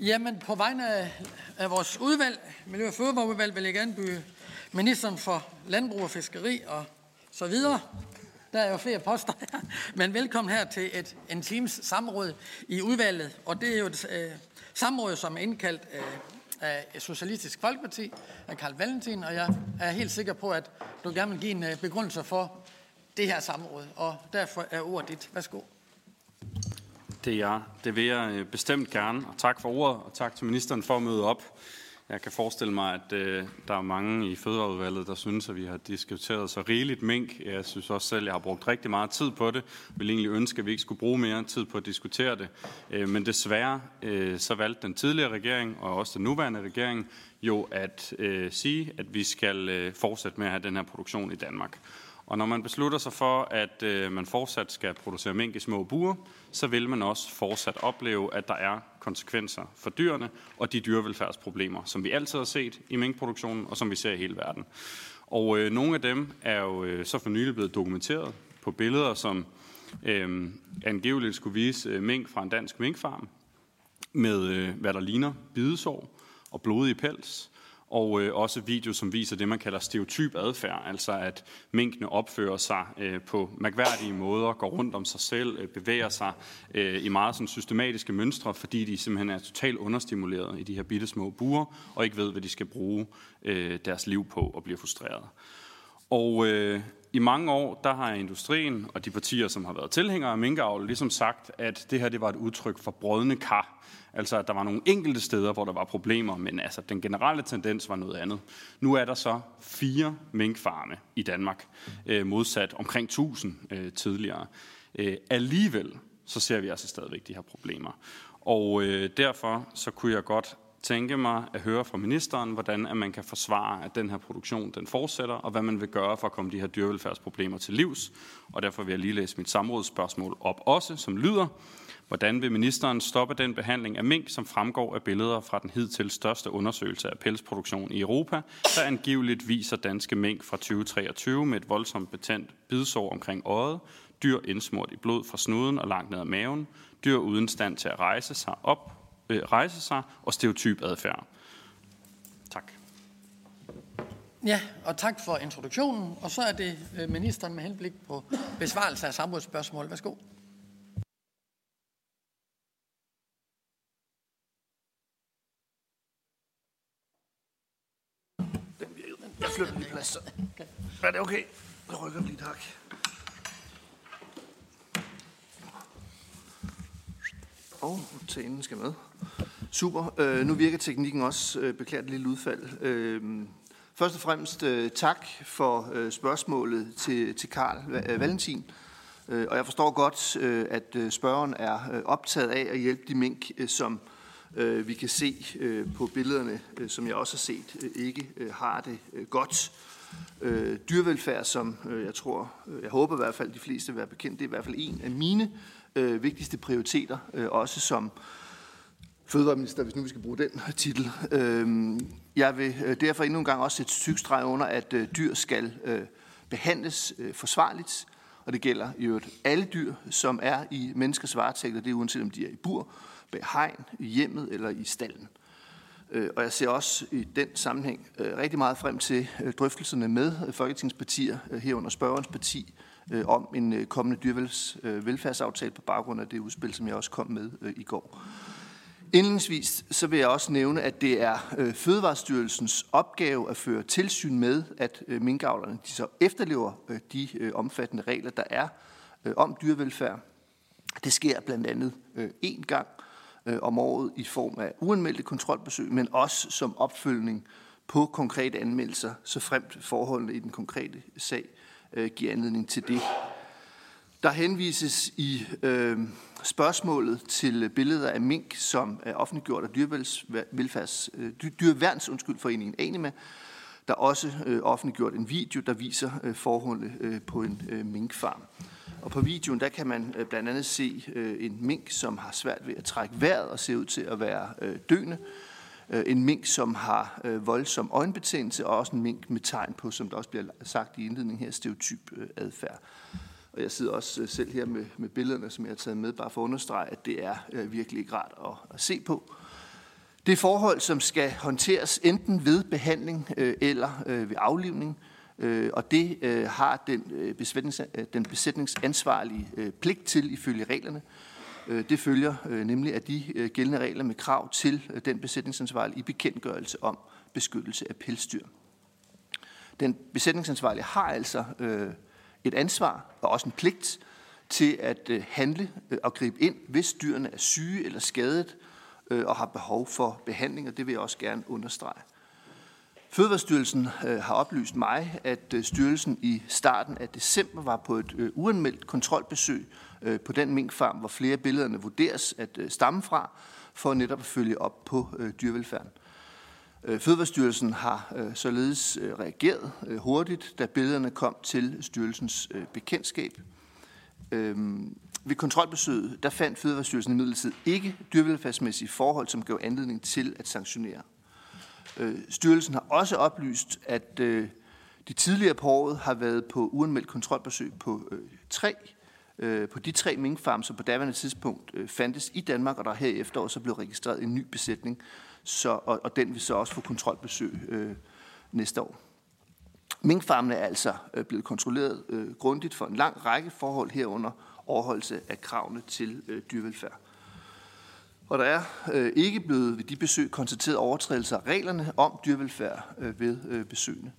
Jamen, på vegne af, af vores udvalg, Miljø- og Fødevareudvalg, vil jeg gerne byde ministeren for Landbrug og Fiskeri og så videre. Der er jo flere poster her, men velkommen her til et, en times samråd i udvalget. Og det er jo et øh, samråd, som er indkaldt øh, af Socialistisk Folkeparti, af Karl Valentin, og jeg er helt sikker på, at du gerne vil give en øh, begrundelse for det her samråd, og derfor er ordet dit. Værsgo. Det er jeg. Det vil jeg øh, bestemt gerne. Og tak for ordet, og tak til ministeren for at møde op. Jeg kan forestille mig, at øh, der er mange i Fødevareudvalget, der synes, at vi har diskuteret så rigeligt mink. Jeg synes også selv, at jeg har brugt rigtig meget tid på det. Jeg ville egentlig ønske, at vi ikke skulle bruge mere tid på at diskutere det. Øh, men desværre øh, så valgte den tidligere regering, og også den nuværende regering, jo at øh, sige, at vi skal øh, fortsætte med at have den her produktion i Danmark. Og når man beslutter sig for, at øh, man fortsat skal producere mink i små buer, så vil man også fortsat opleve, at der er konsekvenser for dyrene og de dyrevelfærdsproblemer, som vi altid har set i minkproduktionen og som vi ser i hele verden. Og øh, nogle af dem er jo øh, så for nylig blevet dokumenteret på billeder, som øh, angiveligt skulle vise øh, mink fra en dansk minkfarm med, øh, hvad der ligner bidesår og blodige pels og øh, også video, som viser det, man kalder stereotyp adfærd, altså at minkene opfører sig øh, på mærkværdige måder, går rundt om sig selv, øh, bevæger sig øh, i meget sådan, systematiske mønstre, fordi de simpelthen er totalt understimuleret i de her bitte små buer, og ikke ved, hvad de skal bruge øh, deres liv på og bliver frustreret. Og øh, i mange år, der har industrien og de partier, som har været tilhængere af minkavl, ligesom sagt, at det her det var et udtryk for brødende kar. Altså, at der var nogle enkelte steder, hvor der var problemer, men altså, den generelle tendens var noget andet. Nu er der så fire minkfarme i Danmark, øh, modsat omkring 1000 øh, tidligere. Øh, alligevel, så ser vi altså stadigvæk de her problemer. Og øh, derfor så kunne jeg godt tænke mig at høre fra ministeren, hvordan at man kan forsvare, at den her produktion den fortsætter, og hvad man vil gøre for at komme de her dyrevelfærdsproblemer til livs. Og derfor vil jeg lige læse mit samrådsspørgsmål op også, som lyder, hvordan vil ministeren stoppe den behandling af mink, som fremgår af billeder fra den hidtil største undersøgelse af pelsproduktion i Europa, der angiveligt viser danske mink fra 2023 med et voldsomt betændt bidsår omkring øjet, dyr indsmurt i blod fra snuden og langt ned ad maven, dyr uden stand til at rejse sig op øh, rejse sig og stereotyp adfærd. Tak. Ja, og tak for introduktionen. Og så er det øh, ministeren med henblik på besvarelse af samrådsspørgsmål. Værsgo. Jeg flytter lige plads. Er det okay? Jeg rykker lige, tak. Og tænden skal med. Super. Øh, nu virker teknikken også. Øh, beklager det lille udfald. Øh, først og fremmest øh, tak for øh, spørgsmålet til, til Karl øh, Valentin. Øh, og jeg forstår godt, øh, at øh, spørgeren er øh, optaget af at hjælpe de mink, øh, som øh, vi kan se øh, på billederne, øh, som jeg også har set, øh, ikke øh, har det øh, godt. Øh, dyrevelfærd, som øh, jeg tror, øh, jeg håber i hvert fald, de fleste vil være bekendt, det er i hvert fald en af mine øh, vigtigste prioriteter, øh, også som fødevareminister, hvis nu vi skal bruge den titel. Øhm, jeg vil øh, derfor endnu en gang også sætte sygstreg under, at øh, dyr skal øh, behandles forsvarligt, og det gælder i øvrigt alle dyr, som er i menneskers varetægt, og det er uanset om de er i bur, bag hegn, i hjemmet eller i stallen. Og jeg ser også i den sammenhæng rigtig meget frem til drøftelserne med Folketingspartier, herunder spørgerens parti, om en kommende dyrevelfærdsaftale på baggrund af det udspil, som jeg også kom med i går. Indledningsvis så vil jeg også nævne, at det er øh, Fødevarestyrelsens opgave at føre tilsyn med, at øh, minkavlerne de så efterlever øh, de omfattende regler, der er om dyrevelfærd. Det sker blandt andet én gang om året i form af uanmeldte kontrolbesøg, men også som opfølgning på konkrete anmeldelser, så fremt forholdene i den konkrete sag giver anledning til det. Der henvises i øh, spørgsmålet til billeder af mink, som er offentliggjort af dyrevelfærds, øh, dyreværns undskyld, foreningen Anima, der også øh, offentliggjort en video, der viser øh, forholdene øh, på en øh, minkfarm. Og på videoen, der kan man øh, blandt andet se øh, en mink, som har svært ved at trække vejret og ser ud til at være øh, døende. Øh, en mink, som har øh, voldsom øjenbetændelse, og også en mink med tegn på, som der også bliver sagt i indledningen her, stereotyp øh, adfærd. Og jeg sidder også øh, selv her med, med billederne, som jeg har taget med, bare for at understrege, at det er øh, virkelig ikke rart at, at se på. Det er forhold, som skal håndteres enten ved behandling øh, eller øh, ved aflivning, øh, og det øh, har den, øh, besætnings, øh, den besætningsansvarlige øh, pligt til ifølge reglerne. Øh, det følger øh, nemlig af de øh, gældende regler med krav til øh, den besætningsansvarlige i bekendtgørelse om beskyttelse af pelsdyr. Den besætningsansvarlige har altså øh, et ansvar og også en pligt til at øh, handle øh, og gribe ind, hvis dyrene er syge eller skadet øh, og har behov for behandling, og det vil jeg også gerne understrege. Fødevarestyrelsen har oplyst mig, at styrelsen i starten af december var på et uanmeldt kontrolbesøg på den minkfarm, hvor flere billederne vurderes at stamme fra, for netop at følge op på dyrevelfærden. Øh, Fødevarestyrelsen har øh, således øh, reageret hurtigt, da billederne kom til styrelsens bekendtskab. Øhm, ved kontrolbesøget der fandt Fødevarestyrelsen imidlertid ikke dyrevelfærdsmæssige forhold, som gav anledning til at sanktionere. Styrelsen har også oplyst, at de tidligere på året har været på uanmeldt kontrolbesøg på tre på de tre minkfarme, som på daværende tidspunkt fandtes i Danmark, og der her efter så blev registreret en ny besætning, så, og, og den vil så også få kontrolbesøg øh, næste år. Minkfarmene er altså øh, blevet kontrolleret øh, grundigt for en lang række forhold herunder overholdelse af kravene til øh, dyrevelfærd. Og der er øh, ikke blevet ved de besøg konstateret overtrædelser af reglerne om dyrevelfærd øh, ved øh, besøgene.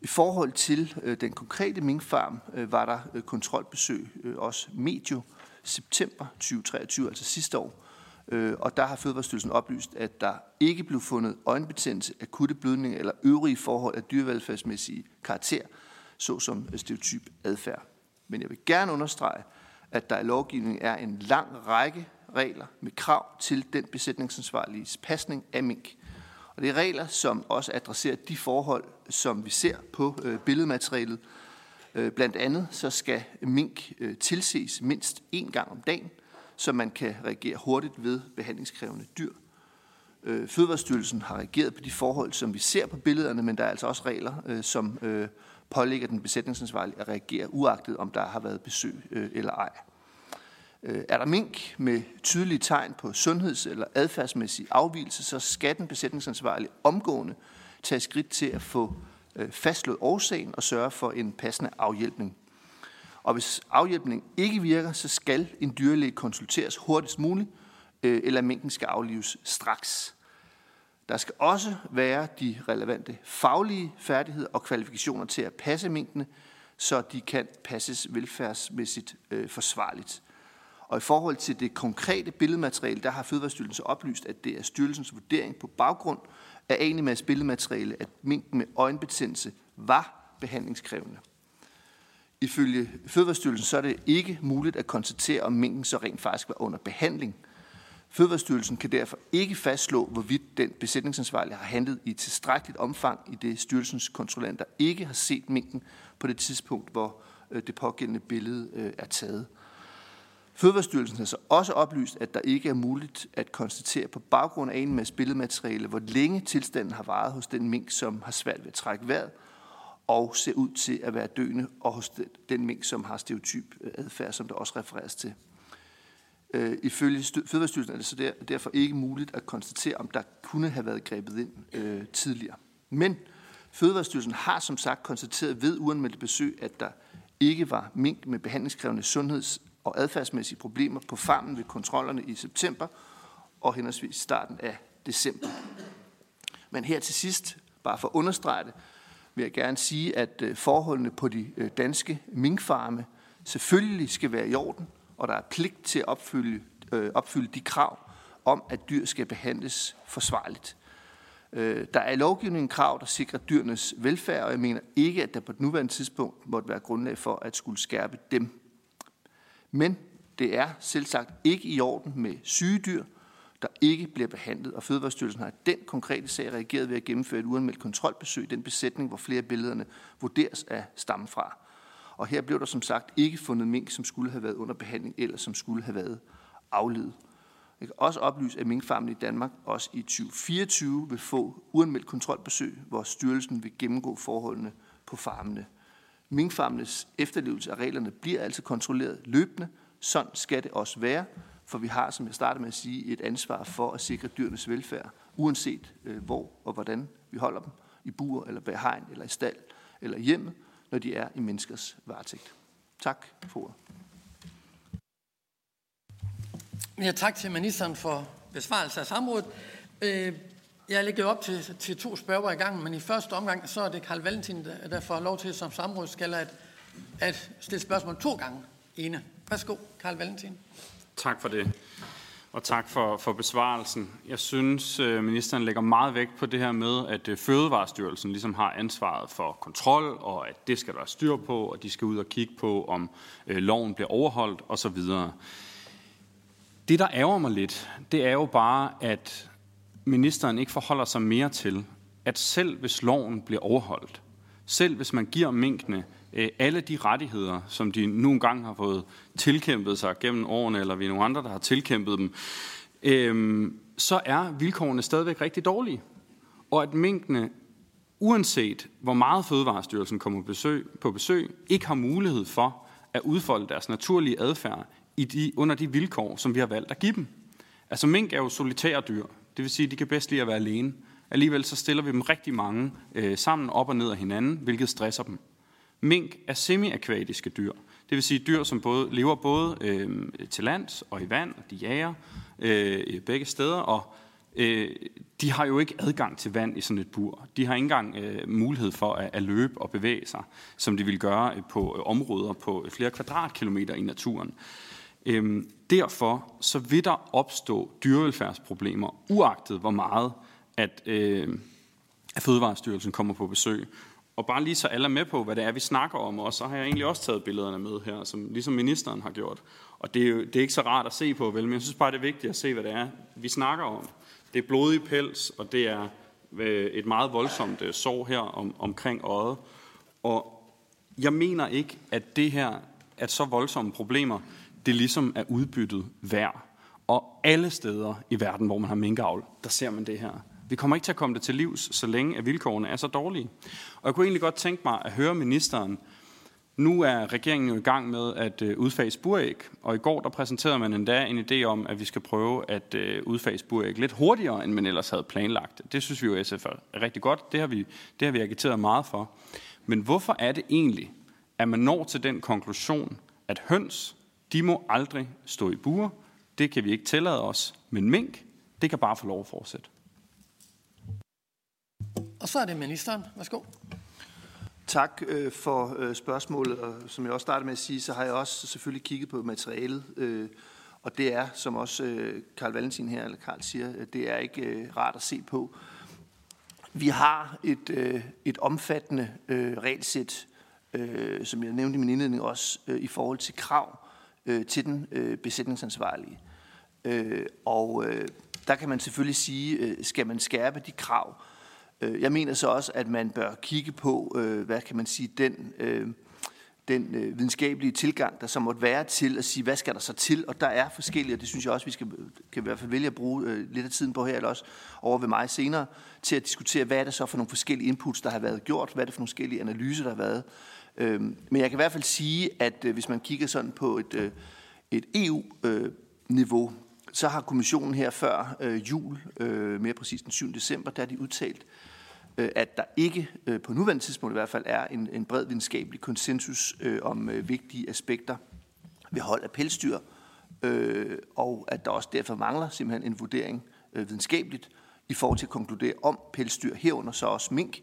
I forhold til øh, den konkrete minkfarm øh, var der øh, kontrolbesøg øh, også medio september 2023, altså sidste år. Øh, og der har Fødevarestyrelsen oplyst, at der ikke blev fundet øjenbetændelse, akutte blødninger eller øvrige forhold af dyrevelfærdsmæssige karakter, såsom stereotyp adfærd. Men jeg vil gerne understrege, at der i lovgivningen er en lang række regler med krav til den besætningsansvarlige pasning af mink. Og det er regler, som også adresserer de forhold, som vi ser på øh, billedmaterialet. Øh, blandt andet så skal mink øh, tilses mindst én gang om dagen, så man kan reagere hurtigt ved behandlingskrævende dyr. Øh, Fødevarestyrelsen har reageret på de forhold, som vi ser på billederne, men der er altså også regler, øh, som øh, pålægger den besætningsansvarlige at reagere, uagtet om der har været besøg eller ej. Er der mink med tydelige tegn på sundheds- eller adfærdsmæssig afvielse, så skal den besætningsansvarlige omgående tage skridt til at få fastslået årsagen og sørge for en passende afhjælpning. Og hvis afhjælpning ikke virker, så skal en dyrlæge konsulteres hurtigst muligt, øh, eller minken skal aflives straks. Der skal også være de relevante faglige færdigheder og kvalifikationer til at passe minkene, så de kan passes velfærdsmæssigt øh, forsvarligt. Og i forhold til det konkrete billedmateriale, der har Fødevarestyrelsen oplyst, at det er styrelsens vurdering på baggrund af Animas billedmateriale, at minken med øjenbetændelse var behandlingskrævende. Ifølge Fødevarestyrelsen så er det ikke muligt at konstatere, om minken så rent faktisk var under behandling. Fødevarestyrelsen kan derfor ikke fastslå, hvorvidt den besætningsansvarlige har handlet i tilstrækkeligt omfang, i det styrelsens kontrollanter ikke har set minken på det tidspunkt, hvor øh, det pågældende billede øh, er taget. Fødevarestyrelsen har så også oplyst, at der ikke er muligt at konstatere på baggrund af en masse billedmateriale, hvor længe tilstanden har varet hos den mink, som har svært ved at trække vejret, og ser ud til at være døende, og hos den mink, som har stereotyp øh, adfærd, som der også refereres til. Øh, ifølge Fødevarestyrelsen er det så der, derfor ikke muligt at konstatere, om der kunne have været grebet ind øh, tidligere. Men Fødevarestyrelsen har som sagt konstateret ved uanmeldte besøg, at der ikke var mink med behandlingskrævende sundheds- og adfærdsmæssige problemer på farmen ved kontrollerne i september og henholdsvis starten af december. Men her til sidst, bare for at understrege det, vil jeg gerne sige, at øh, forholdene på de øh, danske minkfarme selvfølgelig skal være i orden, og der er pligt til at opfylde, øh, opfylde de krav om, at dyr skal behandles forsvarligt. Øh, der er i lovgivningen krav, der sikrer dyrenes velfærd, og jeg mener ikke, at der på et nuværende tidspunkt måtte være grundlag for at skulle skærpe dem. Men det er selvsagt ikke i orden med syge dyr, der ikke bliver behandlet, og Fødevarestyrelsen har i den konkrete sag reageret ved at gennemføre et uanmeldt kontrolbesøg i den besætning, hvor flere af billederne vurderes at stamme fra. Og her blev der som sagt ikke fundet mink, som skulle have været under behandling, eller som skulle have været afledet. Jeg kan også oplyse, at minkfarmen i Danmark også i 2024 vil få uanmeldt kontrolbesøg, hvor styrelsen vil gennemgå forholdene på farmene. Minkfarmenes efterlevelse af reglerne bliver altså kontrolleret løbende. Sådan skal det også være, for vi har, som jeg startede med at sige, et ansvar for at sikre dyrenes velfærd uanset øh, hvor og hvordan vi holder dem, i bur eller bag hegn eller i stald eller hjemme, når de er i menneskers varetægt. Tak for ordet. Ja, tak til ministeren for besvarelse af samrådet. Øh, jeg lægger op til, til to spørger i gang, men i første omgang, så er det Karl Valentin, der, der får lov til som samrådsskaller at, at stille spørgsmål to gange. Ene. Værsgo, Karl Valentin. Tak for det. Og tak for, for besvarelsen. Jeg synes, øh, ministeren lægger meget vægt på det her med, at øh, Fødevarestyrelsen ligesom har ansvaret for kontrol, og at det skal der styr på, og de skal ud og kigge på, om øh, loven bliver overholdt osv. Det, der ærger mig lidt, det er jo bare, at ministeren ikke forholder sig mere til, at selv hvis loven bliver overholdt, selv hvis man giver minkene Øh, alle de rettigheder, som de nu engang har fået tilkæmpet sig gennem årene, eller vi er nogle andre, der har tilkæmpet dem, øh, så er vilkårene stadigvæk rigtig dårlige. Og at minkene, uanset hvor meget Fødevarestyrelsen kommer på besøg, på besøg, ikke har mulighed for at udfolde deres naturlige adfærd i de, under de vilkår, som vi har valgt at give dem. Altså mink er jo solitære dyr. Det vil sige, at de kan bedst lide at være alene. Alligevel så stiller vi dem rigtig mange øh, sammen op og ned af hinanden, hvilket stresser dem. Mink er semi-akvatiske dyr. Det vil sige dyr, som både, lever både øh, til lands og i vand, og de jager øh, begge steder, og øh, de har jo ikke adgang til vand i sådan et bur. De har ikke engang øh, mulighed for at, at løbe og bevæge sig, som de vil gøre øh, på øh, områder på flere kvadratkilometer i naturen. Øhm, derfor så vil der opstå dyrevelfærdsproblemer, uagtet hvor meget at, øh, at Fødevarestyrelsen kommer på besøg. Og bare lige så alle er med på, hvad det er, vi snakker om, og så har jeg egentlig også taget billederne med her, som, ligesom ministeren har gjort. Og det er, jo, det er ikke så rart at se på, vel, men jeg synes bare, det er vigtigt at se, hvad det er, vi snakker om. Det er blodig pels, og det er øh, et meget voldsomt øh, sår her om, omkring øjet. Og jeg mener ikke, at det her at så voldsomme problemer, det ligesom er udbyttet værd. Og alle steder i verden, hvor man har minkavl, der ser man det her. Vi kommer ikke til at komme det til livs, så længe at vilkårene er så dårlige. Og jeg kunne egentlig godt tænke mig at høre ministeren. Nu er regeringen jo i gang med at øh, udfase buræg, og i går der præsenterede man endda en idé om, at vi skal prøve at øh, udfase buræg lidt hurtigere, end man ellers havde planlagt. Det synes vi jo SF er rigtig godt. Det har vi, det har vi agiteret meget for. Men hvorfor er det egentlig, at man når til den konklusion, at høns de må aldrig stå i bure. Det kan vi ikke tillade os. Men mink, det kan bare få lov at fortsætte. Og så er det ministeren. Værsgo. Tak øh, for øh, spørgsmålet, og som jeg også startede med at sige, så har jeg også selvfølgelig kigget på materialet, øh, og det er, som også øh, Karl Valentin her, eller Karl siger, det er ikke øh, rart at se på. Vi har et, øh, et omfattende øh, regelsæt, øh, som jeg nævnte i min indledning også, øh, i forhold til krav øh, til den øh, besætningsansvarlige. Øh, og øh, der kan man selvfølgelig sige, øh, skal man skærpe de krav? Øh, Øh, jeg mener så også, at man bør kigge på, øh, hvad kan man sige, den, øh, den videnskabelige tilgang, der så måtte være til at sige, hvad skal der så til? Og der er forskellige, og det synes jeg også, vi skal, kan i hvert fald vælge at bruge lidt af tiden på her, eller også over ved mig senere, til at diskutere, hvad er det så for nogle forskellige inputs, der har været gjort, hvad er det for nogle forskellige analyser, der har været, øhm, men jeg kan i hvert fald sige, at hvis man kigger sådan på et, et EU-niveau, så har kommissionen her før øh, jul, øh, mere præcis den 7. december, der har de udtalt, øh, at der ikke øh, på nuværende tidspunkt i hvert fald er en, en bred videnskabelig konsensus om vigtige aspekter ved hold af pelsdyr, og at der også derfor mangler simpelthen en vurdering videnskabeligt i forhold til at konkludere om pelsdyr herunder så også mink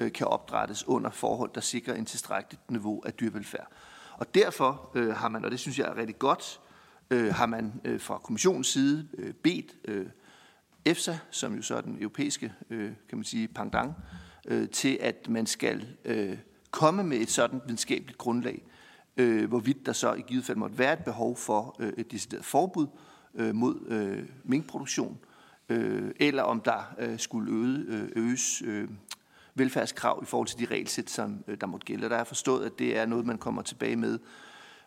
øh, kan opdrættes under forhold, der sikrer en tilstrækkeligt niveau af dyrevelfærd. Og derfor øh, har man, og det synes jeg er rigtig godt, øh, har man øh, fra kommissionens side øh, bedt øh, EFSA, som jo så er den europæiske øh, kan man sige, pendant, øh, til at man skal øh, komme med et sådan videnskabeligt grundlag, øh, hvorvidt der så i givet fald måtte være et behov for øh, et decideret forbud øh, mod øh, minkproduktion, øh, eller om der øh, skulle øde, øh, øges øh, velfærdskrav i forhold til de regelsæt, som øh, der måtte gælde. Der er forstået, at det er noget, man kommer tilbage med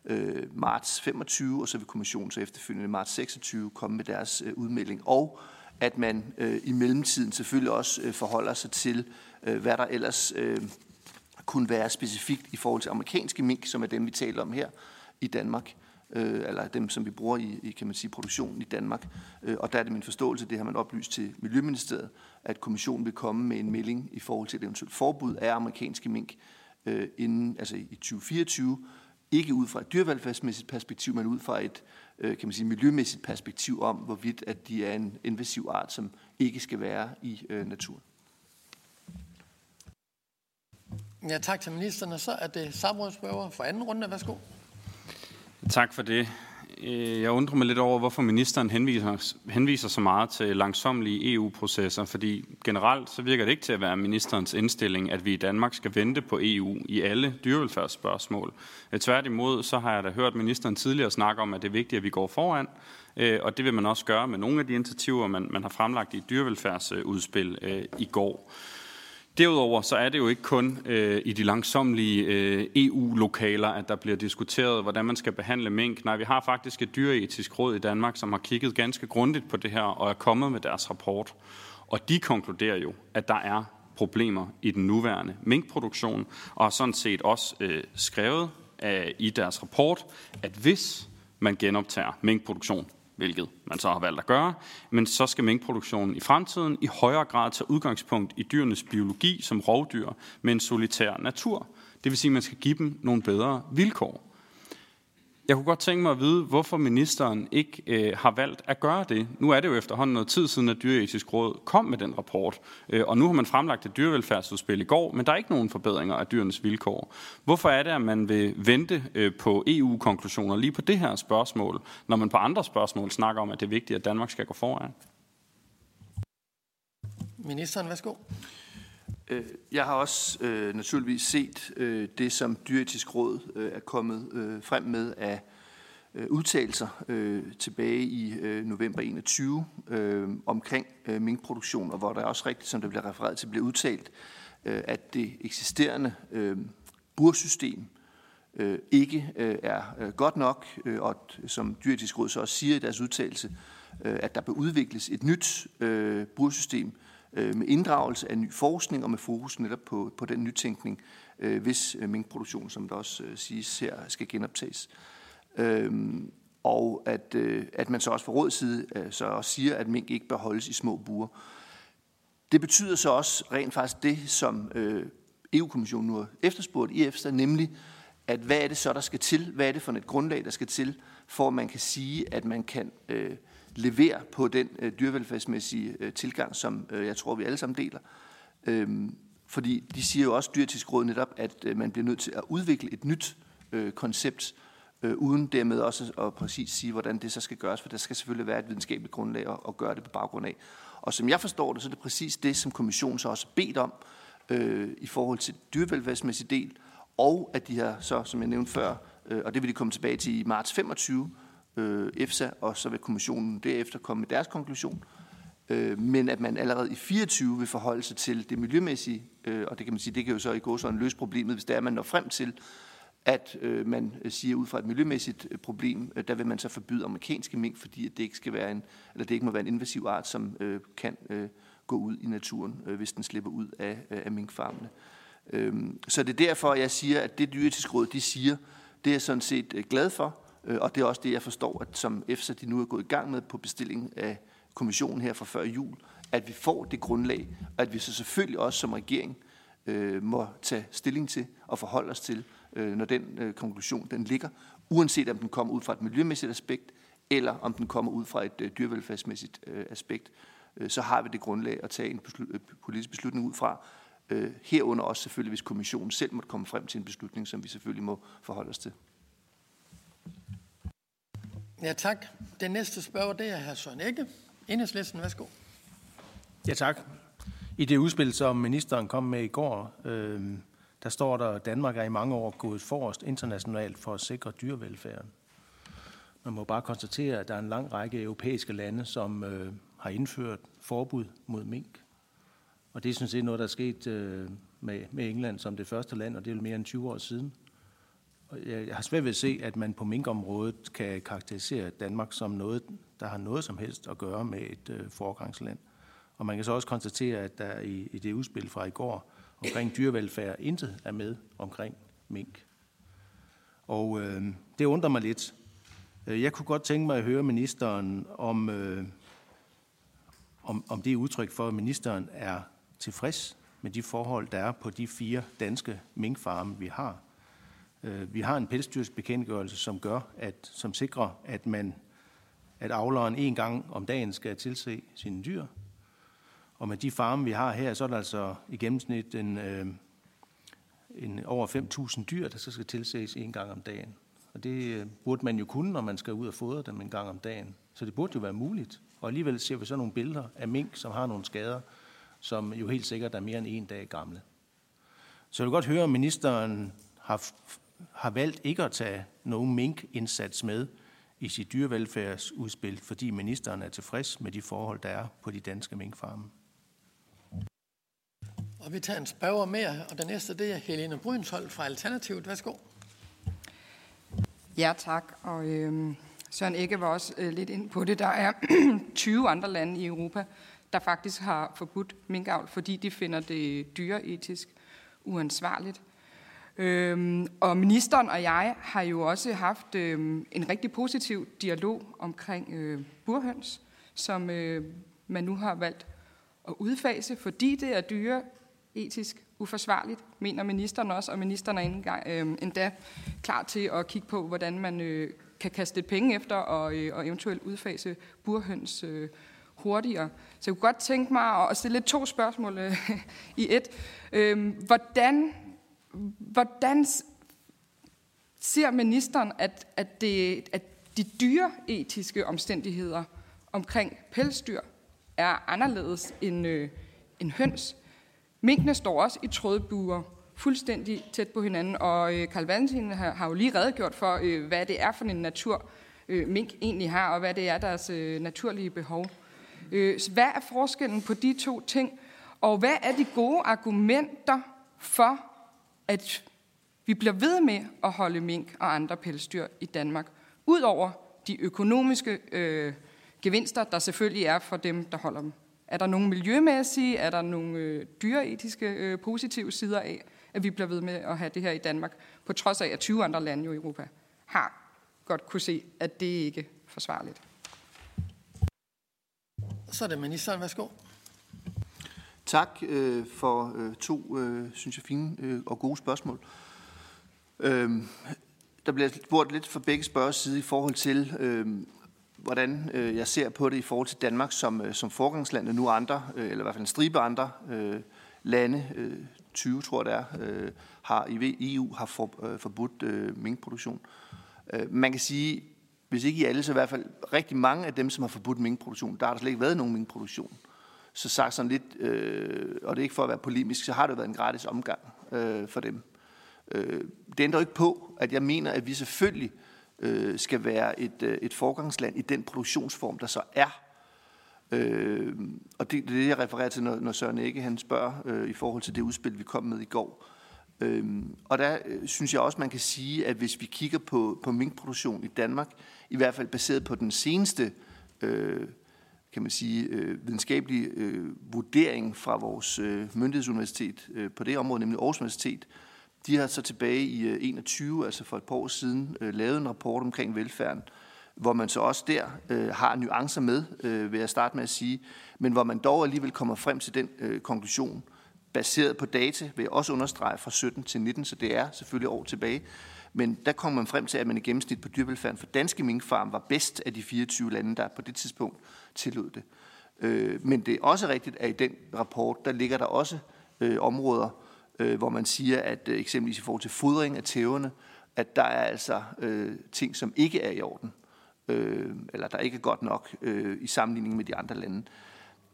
øh, marts 25, og så vil kommissionen så efterfølgende marts 26 komme med deres øh, udmelding. Og at man øh, i mellemtiden selvfølgelig også øh, forholder sig til, øh, hvad der ellers øh, kunne være specifikt i forhold til amerikanske mink, som er dem, vi taler om her i Danmark. øh, eller dem, som vi bruger i, i kan man sige, produktionen i Danmark. Øh, og der er det min forståelse, det har man oplyst til Miljøministeriet, at kommissionen vil komme med en melding i forhold til et eventuelt forbud af amerikanske mink øh, inden, altså i 2024, ikke ud fra et dyrevelfærdsmæssigt perspektiv, men ud fra et øh, kan man sige, miljømæssigt perspektiv om, hvorvidt at de er en invasiv art, som ikke skal være i øh, naturen. Ja, tak til ministeren. så er det samrådsspørger for anden runde. Værsgo. Tak for det. Øh, jeg undrer mig lidt over, hvorfor ministeren henviser, henviser så meget til langsomlige EU-processer, fordi generelt så virker det ikke til at være ministerens indstilling, at vi i Danmark skal vente på EU i alle dyrevelfærdsspørgsmål. Øh, tværtimod så har jeg da hørt ministeren tidligere snakke om, at det er vigtigt, at vi går foran, øh, og det vil man også gøre med nogle af de initiativer, man, man har fremlagt i dyrevelfærdsudspil i går. Derudover så er det jo ikke kun øh, i de langsomlige øh, EU-lokaler, at der bliver diskuteret, hvordan man skal behandle mink. Nej, vi har faktisk et dyreetisk råd i Danmark, som har kigget ganske grundigt på det her og er kommet med deres rapport. Og de konkluderer jo, at der er problemer i den nuværende minkproduktion, og har sådan set også øh, skrevet øh, i deres rapport, at hvis man genoptager minkproduktion hvilket man så har valgt at gøre, men så skal minkproduktionen i fremtiden i højere grad tage udgangspunkt i dyrenes biologi som rovdyr med en solitær natur. Det vil sige, at man skal give dem nogle bedre vilkår. Jeg kunne godt tænke mig at vide, hvorfor ministeren ikke øh, har valgt at gøre det. Nu er det jo efterhånden noget tid siden, at Dyreetisk Råd kom med den rapport, øh, og nu har man fremlagt et dyrevelfærdsudspil i går, men der er ikke nogen forbedringer af dyrenes vilkår. Hvorfor er det, at man vil vente øh, på EU-konklusioner lige på det her spørgsmål, når man på andre spørgsmål snakker om, at det er vigtigt, at Danmark skal gå foran? Ministeren, værsgo. Øh, jeg har også øh, naturligvis set øh, det, som Dyretisk Råd øh, er kommet øh, frem med af øh, udtalelser øh, tilbage i øh, november 21 øh, omkring øh, minkproduktion, og hvor der også rigtigt, som det bliver refereret til, bliver udtalt, øh, at det eksisterende øh, bursystem øh, ikke øh, er øh, godt nok, øh, og som Dyretisk Råd så også siger i deres udtalelse, øh, at der bør udvikles et nyt øh, bursystem, øh, Øh, med inddragelse af ny forskning og med fokus netop på, på den nytænkning, øh, hvis øh, minkproduktion, som der også øh, siges her, skal genoptages. Øh, og at, øh, at man så også fra rådets side øh, så også siger, at mink ikke bør holdes i små buer. Det betyder så også rent faktisk det, som øh, EU-kommissionen nu har efterspurgt i EFSA, nemlig at hvad er det så, der skal til? Hvad er det for et grundlag, der skal til, for at man kan sige, at man kan øh, levere på den øh, dyrevelfærdsmæssige øh, tilgang, som øh, jeg tror, vi alle sammen deler. Øhm, fordi de siger jo også, dyretisk råd netop, at øh, man bliver nødt til at udvikle et nyt øh, koncept, øh, uden dermed også at præcis sige, hvordan det så skal gøres, for der skal selvfølgelig være et videnskabeligt grundlag at, at gøre det på baggrund af. Og som jeg forstår det, så er det præcis det, som kommissionen så også bedt om øh, i forhold til dyrevelfærdsmæssig del, og at de har så, som jeg nævnte før, øh, og det vil de komme tilbage til i marts 25, øh, EFSA, og så vil kommissionen derefter komme med deres konklusion. Øh, men at man allerede i 24 vil forholde sig til det miljømæssige, øh, og det kan man sige, det kan jo så i går sådan løse problemet, hvis det er, at man når frem til, at øh, man øh, siger ud fra et miljømæssigt øh, problem, øh, der vil man så forbyde amerikanske mink, fordi at det ikke skal være en, eller det ikke må være en invasiv art, som øh, kan øh, gå ud i naturen, øh, hvis den slipper ud af, øh, af minkfarmene. Øh, så det er derfor, jeg siger, at det dyreetiske råd, de siger, det er jeg sådan set øh, glad for, Øh, og det er også det, jeg forstår, at som EFSA de nu er gået i gang med på bestilling af kommissionen her fra før jul, at vi får det grundlag, og at vi så selvfølgelig også som regering øh, må tage stilling til og forholde os til, øh, når den øh, konklusion den ligger, uanset om den kommer ud fra et miljømæssigt aspekt, eller om den kommer ud fra et øh, dyrevelfærdsmæssigt øh, aspekt, øh, så har vi det grundlag at tage en beslut, øh, politisk beslutning ud fra, øh, herunder også selvfølgelig, hvis kommissionen selv måtte komme frem til en beslutning, som vi selvfølgelig må forholde os til. Ja, tak. Den næste spørger, det er hr. Søren Ikke. Enhedslisten, værsgo. Ja, tak. I det udspil, som ministeren kom med i går, øh, der står der, at Danmark er i mange år gået forrest internationalt for at sikre dyrevelfærden. Man må bare konstatere, at der er en lang række europæiske lande, som øh, har indført forbud mod mink. Og det er sådan set noget, der er sket øh, med, med England som det første land, og det er mere end 20 år siden. Jeg har svært ved at se, at man på minkområdet kan karakterisere Danmark som noget, der har noget som helst at gøre med et øh, foregangsland. Og man kan så også konstatere, at der i, i det udspil fra i går omkring dyrevelfærd intet er med omkring mink. Og øh, det undrer mig lidt. Øh, jeg kunne godt tænke mig at høre ministeren om, øh, om, om det er udtryk for, at ministeren er tilfreds med de forhold, der er på de fire danske minkfarme, vi har. Øh, vi har en pelsdyrsbekendtgørelse, som gør, at, som sikrer, at man at avleren en gang om dagen skal tilse sine dyr. Og med de farme, vi har her, så er der altså i gennemsnit en, øh, en over 5.000 dyr, der så skal tilses en gang om dagen. Og det øh, burde man jo kunne, når man skal ud og fodre dem en gang om dagen. Så det burde jo være muligt. Og alligevel ser vi så nogle billeder af mink, som har nogle skader, som jo helt sikkert er mere end en dag gamle. Så jeg vil godt høre, om ministeren har, har valgt ikke at tage nogen mink-indsats med i sit dyrevelfærdsudspil, fordi ministeren er tilfreds med de forhold, der er på de danske minkfarme. Og vi tager en spørger mere, og den næste det er Helene Brydenshold fra Alternativet. Værsgo. Ja, tak. Og øh, Søren Ikke var også øh, lidt ind på det. Der er 20 andre lande i Europa, der faktisk har forbudt minkavl, fordi de finder det dyreetisk uansvarligt. Øhm, og ministeren og jeg har jo også haft øhm, en rigtig positiv dialog omkring øh, burhøns, som øh, man nu har valgt at udfase, fordi det er dyre etisk uforsvarligt, mener ministeren også, og ministeren er engang, øh, endda klar til at kigge på, hvordan man øh, kan kaste lidt penge efter og, øh, og eventuelt udfase burhøns øh, hurtigere. Så jeg kunne godt tænke mig at stille to spørgsmål øh, i et. Øh, hvordan, hvordan ser ministeren, at, at, det, at de dyreetiske omstændigheder omkring pelsdyr er anderledes end, øh, end høns? Minkene står også i trådbuer fuldstændig tæt på hinanden, og øh, Karl Valentin har, har jo lige redegjort for, øh, hvad det er for en natur, øh, mink egentlig har, og hvad det er deres øh, naturlige behov. Øh, så hvad er forskellen på de to ting, og hvad er de gode argumenter for, at vi bliver ved med at holde mink og andre pelsdyr i Danmark, udover de økonomiske øh, gevinster, der selvfølgelig er for dem, der holder dem? Er der nogle miljømæssige, er der nogle øh, dyreetiske øh, positive sider af, at vi bliver ved med at have det her i Danmark, på trods af, at 20 andre lande i Europa har godt kunne se, at det ikke er forsvarligt. Så er det ministeren. Værsgo. Tak øh, for øh, to, øh, synes jeg, fine øh, og gode spørgsmål. Øhm, der bliver spurgt lidt fra begge spørgers side i forhold til, øh, hvordan øh, jeg ser på det i forhold til Danmark som, øh, som forgangsland, og nu andre, øh, eller i hvert fald en stribe andre øh, lande, øh, 20 tror jeg det er, øh, har i EU har for, øh, forbudt øh, minkproduktion. Øh, man kan sige, hvis ikke i alle, så i hvert fald rigtig mange af dem, som har forbudt minkproduktion, der har der slet ikke været nogen minkproduktion. Så sagt sådan lidt, øh, og det er ikke for at være polemisk, så har det været en gratis omgang øh, for dem. Øh, det ændrer ikke på, at jeg mener, at vi selvfølgelig øh, skal være et, øh, et forgangsland i den produktionsform, der så er. Øh, og det, det er det, jeg refererer til, når, når Søren Ikke han spørger øh, i forhold til det udspil, vi kom med i går. Øh, og der øh, synes jeg også, man kan sige, at hvis vi kigger på, på minkproduktion i Danmark, i hvert fald baseret på den seneste øh, kan man sige, øh, videnskabelig øh, vurdering fra vores øh, myndighedsuniversitet øh, på det område, nemlig Aarhus Universitet, de har så tilbage i øh, 21, altså for et par år siden, øh, lavet en rapport omkring velfærden, hvor man så også der øh, har nuancer med, øh, vil jeg starte med at sige, men hvor man dog alligevel kommer frem til den øh, konklusion, baseret på data, vil jeg også understrege fra 17 til 19, så det er selvfølgelig år tilbage, men der kommer man frem til, at man i gennemsnit på dyrevelfærden for danske minkfarm var bedst af de 24 lande, der på det tidspunkt tillod det. Øh, men det er også rigtigt, at i den rapport, der ligger der også øh, områder, øh, hvor man siger, at øh, eksempelvis i forhold til fodring af tæverne, at der er altså øh, ting, som ikke er i orden, øh, eller der ikke er godt nok øh, i sammenligning med de andre lande.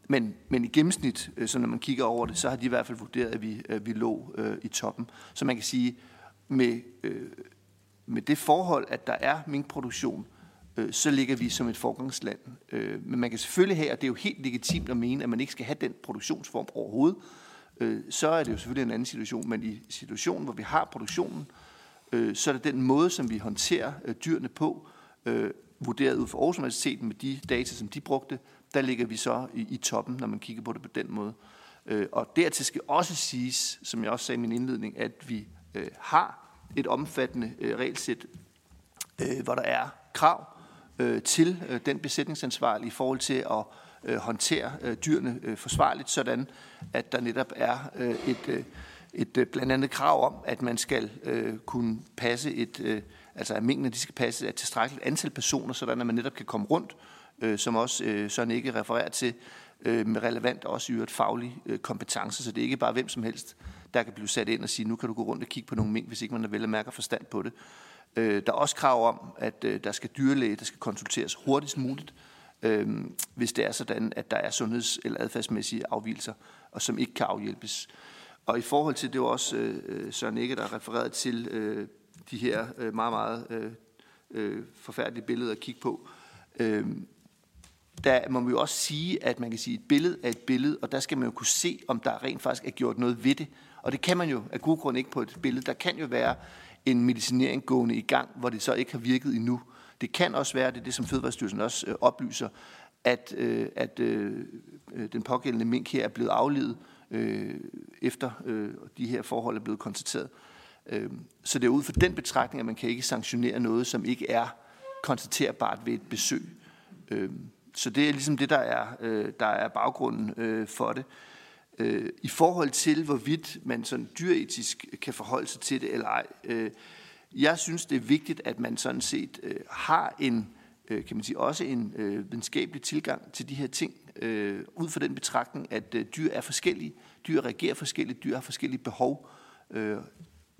Men, men i gennemsnit, øh, så når man kigger over det, så har de i hvert fald vurderet, at vi, at vi lå øh, i toppen. Så man kan sige, med, øh, med det forhold, at der er minkproduktion, øh, Øh, så ligger vi som et forgangsland. Øh, men man kan selvfølgelig have, og det er jo helt legitimt at mene, at man ikke skal have den produktionsform overhovedet, øh, så er det jo selvfølgelig en anden situation. Men i situationen, hvor vi har produktionen, øh, så er det den måde, som vi håndterer øh, dyrene på, øh, vurderet ud fra Aarhus Universitet med de data, som de brugte, der ligger vi så i, i toppen, når man kigger på det på den måde. Øh, og dertil skal også siges, som jeg også sagde i min indledning, at vi øh, har et omfattende øh, regelsæt, øh, hvor der er krav øh, til øh, den besætningsansvarlige i forhold til at øh, håndtere øh, dyrene øh, forsvarligt, sådan at der netop er øh, et, øh, et øh, blandt andet krav om, at man skal øh, kunne passe et, øh, altså at mængden de skal passe et tilstrækkeligt antal personer, sådan at man netop kan komme rundt, øh, som også øh, sådan ikke refererer til, øh, med relevant også i øvrigt faglig øh, kompetence, så det er ikke bare hvem som helst, der kan blive sat ind og sige, nu kan du gå rundt og kigge på nogle mink, hvis ikke man er vel og mærker forstand på det. Øh, der er også krav om, at øh, der skal dyrlæge, der skal konsulteres hurtigst muligt, øh, hvis det er sådan, at der er sundheds- eller adfærdsmæssige afvielser, og som ikke kan afhjælpes. Og i forhold til, det var også øh, øh Søren Ikke, der refereret til øh, de her øh, meget, meget øh, øh, forfærdelige billeder at kigge på. Øh, der må man jo også sige, at man kan sige, at et billede er et billede, og der skal man jo kunne se, om der rent faktisk er gjort noget ved det. Og det kan man jo af gode grund ikke på et billede. Der kan jo være en medicinering gående i gang, hvor det så ikke har virket endnu. Det kan også være, det er det, som Fødevarestyrelsen også øh, oplyser, at, øh, at øh, øh den pågældende mink her er blevet aflevet, øh, efter øh, de her forhold er blevet konstateret. Øh, så det er ud fra den betragtning, at man kan ikke sanktionere noget, som ikke er konstaterbart ved et besøg. Øh, så det er ligesom det, der er, øh, der er baggrunden øh, for det. Øh, øh, I forhold til, hvorvidt man sådan dyretisk kan forholde sig til det eller ej, øh, jeg synes, det er vigtigt, at man sådan set øh, har en, øh, kan man sige, også en øh, videnskabelig tilgang til de her ting, øh, ud fra den betragtning, at øh, dyr er forskellige, dyr reagerer forskelligt, dyr har forskellige behov. Øh,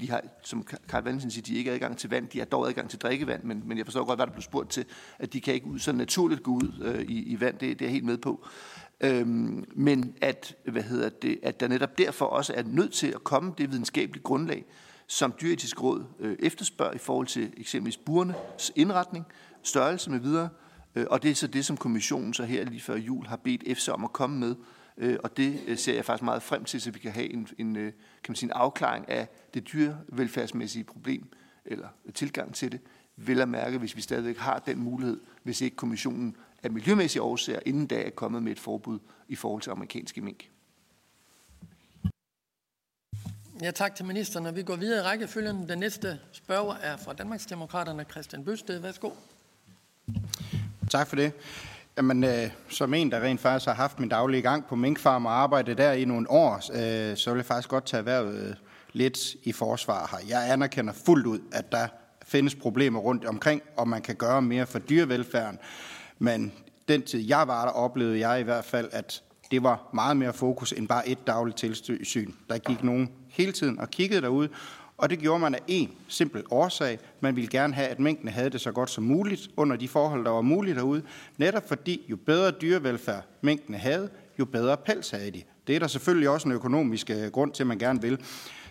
de har, som Karl Valentin siger, de ikke adgang til vand, de har dog adgang til drikkevand, men, men jeg forstår godt, hvad der blev spurgt til, at de kan ikke ud, så naturligt gå ud øh, i, i vand, det, det er jeg helt med på. Øhm, men at, hvad hedder det, at der netop derfor også er nødt til at komme det videnskabelige grundlag, som dyretisk råd øh, efterspørger i forhold til eksempelvis burenes indretning, størrelse med videre, øh, og det er så det, som kommissionen så her lige før jul har bedt EFSA om at komme med, øh, og det øh, ser jeg faktisk meget frem til, så vi kan have en, en, øh, kan man sige, en afklaring af det dyrevelfærdsmæssige problem, eller tilgang til det, vil at mærke, hvis vi stadigvæk har den mulighed, hvis ikke kommissionen af miljømæssige årsager inden da er kommet med et forbud i forhold til amerikanske mink. Ja, tak til ministeren, og vi går videre i rækkefølgen. Den næste spørger er fra Danmarksdemokraterne, Christian Bøsted. Værsgo. Tak for det. Jamen, øh, som en, der rent faktisk har haft min daglige gang på minkfarm og arbejdet der i nogle år, øh, så vil jeg faktisk godt tage erhvervet øh, lidt i forsvar her. Jeg anerkender fuldt ud, at der findes problemer rundt omkring, og man kan gøre mere for dyrevelfærden. Men den tid, jeg var der, oplevede jeg i hvert fald, at det var meget mere fokus end bare et dagligt tilsyn. Der gik nogen hele tiden og kiggede derude, og det gjorde man af en simpel årsag. Man ville gerne have, at mængden havde det så godt som muligt under de forhold, der var muligt derude. Netop fordi jo bedre dyrevelfærd mængden havde, jo bedre pels havde de. Det er der selvfølgelig også en økonomisk øh, grund til, at man gerne vil.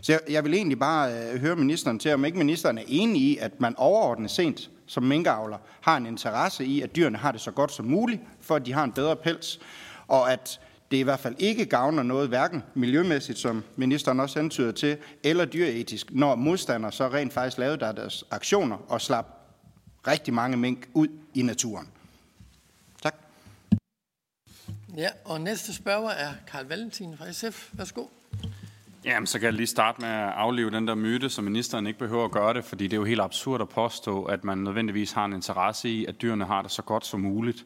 Så jeg, jeg vil egentlig bare øh, høre ministeren til, om ikke ministeren er enig i, at man overordnet sent som minkavler har en interesse i, at dyrene har det så godt som muligt, for at de har en bedre pels, og at det i hvert fald ikke gavner noget, hverken miljømæssigt, som ministeren også antyder til, eller dyreetisk, når modstandere så rent faktisk lavede der deres aktioner og slap rigtig mange mink ud i naturen. Tak. Ja, og næste spørger er Karl Valentin fra SF. Værsgo. Jamen, så kan jeg lige starte med at aflive den der myte, så ministeren ikke behøver at gøre det, fordi det er jo helt absurd at påstå, at man nødvendigvis har en interesse i, at dyrene har det så godt som muligt.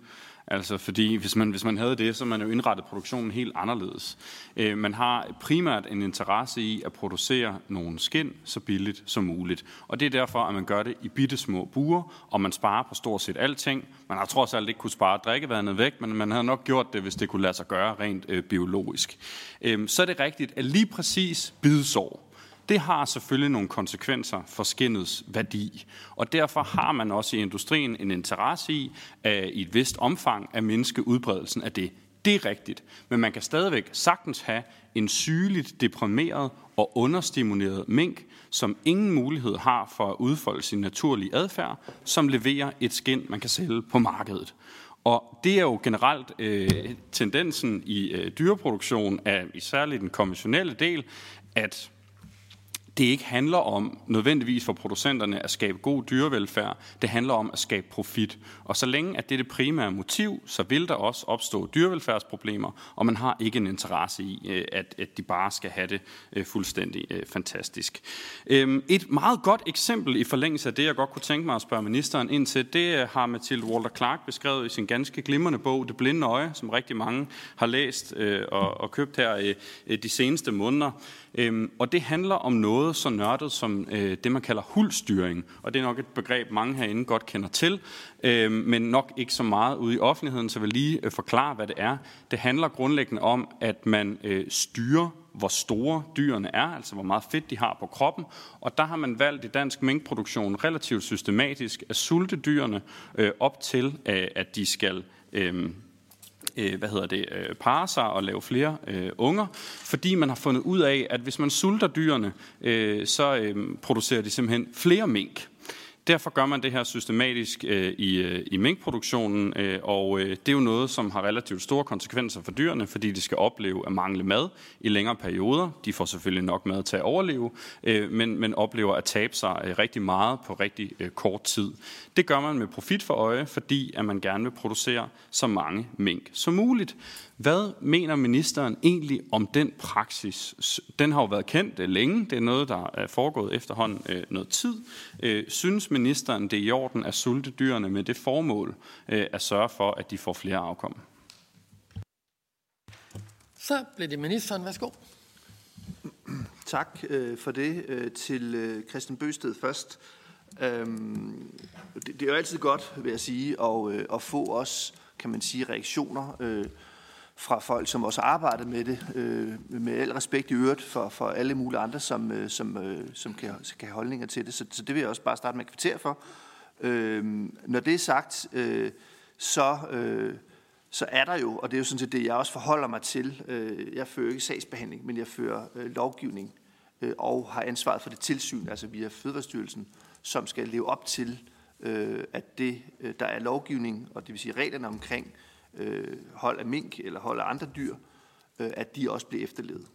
Altså fordi hvis man, hvis man havde det, så man jo indrettet produktionen helt anderledes. Øh, man har primært en interesse i at producere nogle skin så billigt som muligt. Og det er derfor, at man gør det i bitte små buer, og man sparer på stort set alting. Man har trods alt ikke kunne spare drikkevandet væk, men man havde nok gjort det, hvis det kunne lade sig gøre rent øh, biologisk. Øh, så er det rigtigt, at lige præcis bidsår, det har selvfølgelig nogle konsekvenser for skinnets værdi. Og derfor har man også i industrien en interesse i, at i et vist omfang at mindske udbredelsen af det. Det er rigtigt, men man kan stadigvæk sagtens have en sygeligt deprimeret og understimuleret mink, som ingen mulighed har for at udfolde sin naturlige adfærd, som leverer et skind, man kan sælge på markedet. Og det er jo generelt øh, tendensen i øh, dyreproduktion, af, i særligt den konventionelle del, at det ikke handler om nødvendigvis for producenterne at skabe god dyrevelfærd. Det handler om at skabe profit. Og så længe at det er det primære motiv, så vil der også opstå dyrevelfærdsproblemer, og man har ikke en interesse i, øh, at, at de bare skal have det øh, fuldstændig øh, fantastisk. Øhm, et meget godt eksempel i forlængelse af det, jeg godt kunne tænke mig at spørge ministeren ind til, det har Mathilde Walter Clark beskrevet i sin ganske glimrende bog, Det blinde øje, som rigtig mange har læst og, og købt her de seneste måneder. Øhm, og det handler om noget så nørdet som øh, det, man kalder hulstyring. Og det er nok et begreb, mange herinde godt kender til, øh, men nok ikke så meget ude i offentligheden, så jeg vil lige øh, forklare, hvad det er. Det handler grundlæggende om, at man øh, styrer hvor store dyrene er, altså hvor meget fedt de har på kroppen. Og der har man valgt i dansk minkproduktion relativt systematisk at sulte dyrene øh, op til, øh, at de skal øh, øh, hvad hedder det, øh, parre sig og lave flere øh, unger, fordi man har fundet ud af, at hvis man sulter dyrene, øh, så øh, producerer de simpelthen flere mink. Derfor gør man det her systematisk øh, i, øh, i minkproduktionen, øh, og øh, det er jo noget, som har relativt store konsekvenser for dyrene, fordi de skal opleve at mangle mad i længere perioder. De får selvfølgelig nok mad til at overleve, øh, men, men oplever at tabe sig øh, rigtig meget på rigtig øh, kort tid. Det gør man med profit for øje, fordi at man gerne vil producere så mange mink som muligt. Hvad mener ministeren egentlig om den praksis? Den har jo været kendt øh, længe. Det er noget, der er foregået efterhånden øh, noget tid. Øh, synes ministeren, det er i orden at sulte dyrene med det formål at sørge for, at de får flere afkom? Så bliver det ministeren. Værsgo. Tak for det til Christian Bøsted først. Øhm, det er jo altid godt, vil jeg sige, at, at få os, kan man sige, reaktioner fra folk, som også arbejder med det, øh, med al respekt i øvrigt for, for alle mulige andre, som, øh, som, øh, som kan, kan have holdninger til det. Så, så det vil jeg også bare starte med at kvittere for. Øh, når det er sagt, øh, så, øh, så er der jo, og det er jo sådan set det, jeg også forholder mig til, øh, jeg fører ikke sagsbehandling, men jeg fører øh, lovgivning øh, og har ansvaret for det tilsyn, altså via Fødevarestyrelsen, som skal leve op til, øh, at det, øh, der er lovgivning, og det vil sige reglerne omkring øh, Øh, hold af mink eller hold af andre dyr, øh, at de også bliver efterlevet.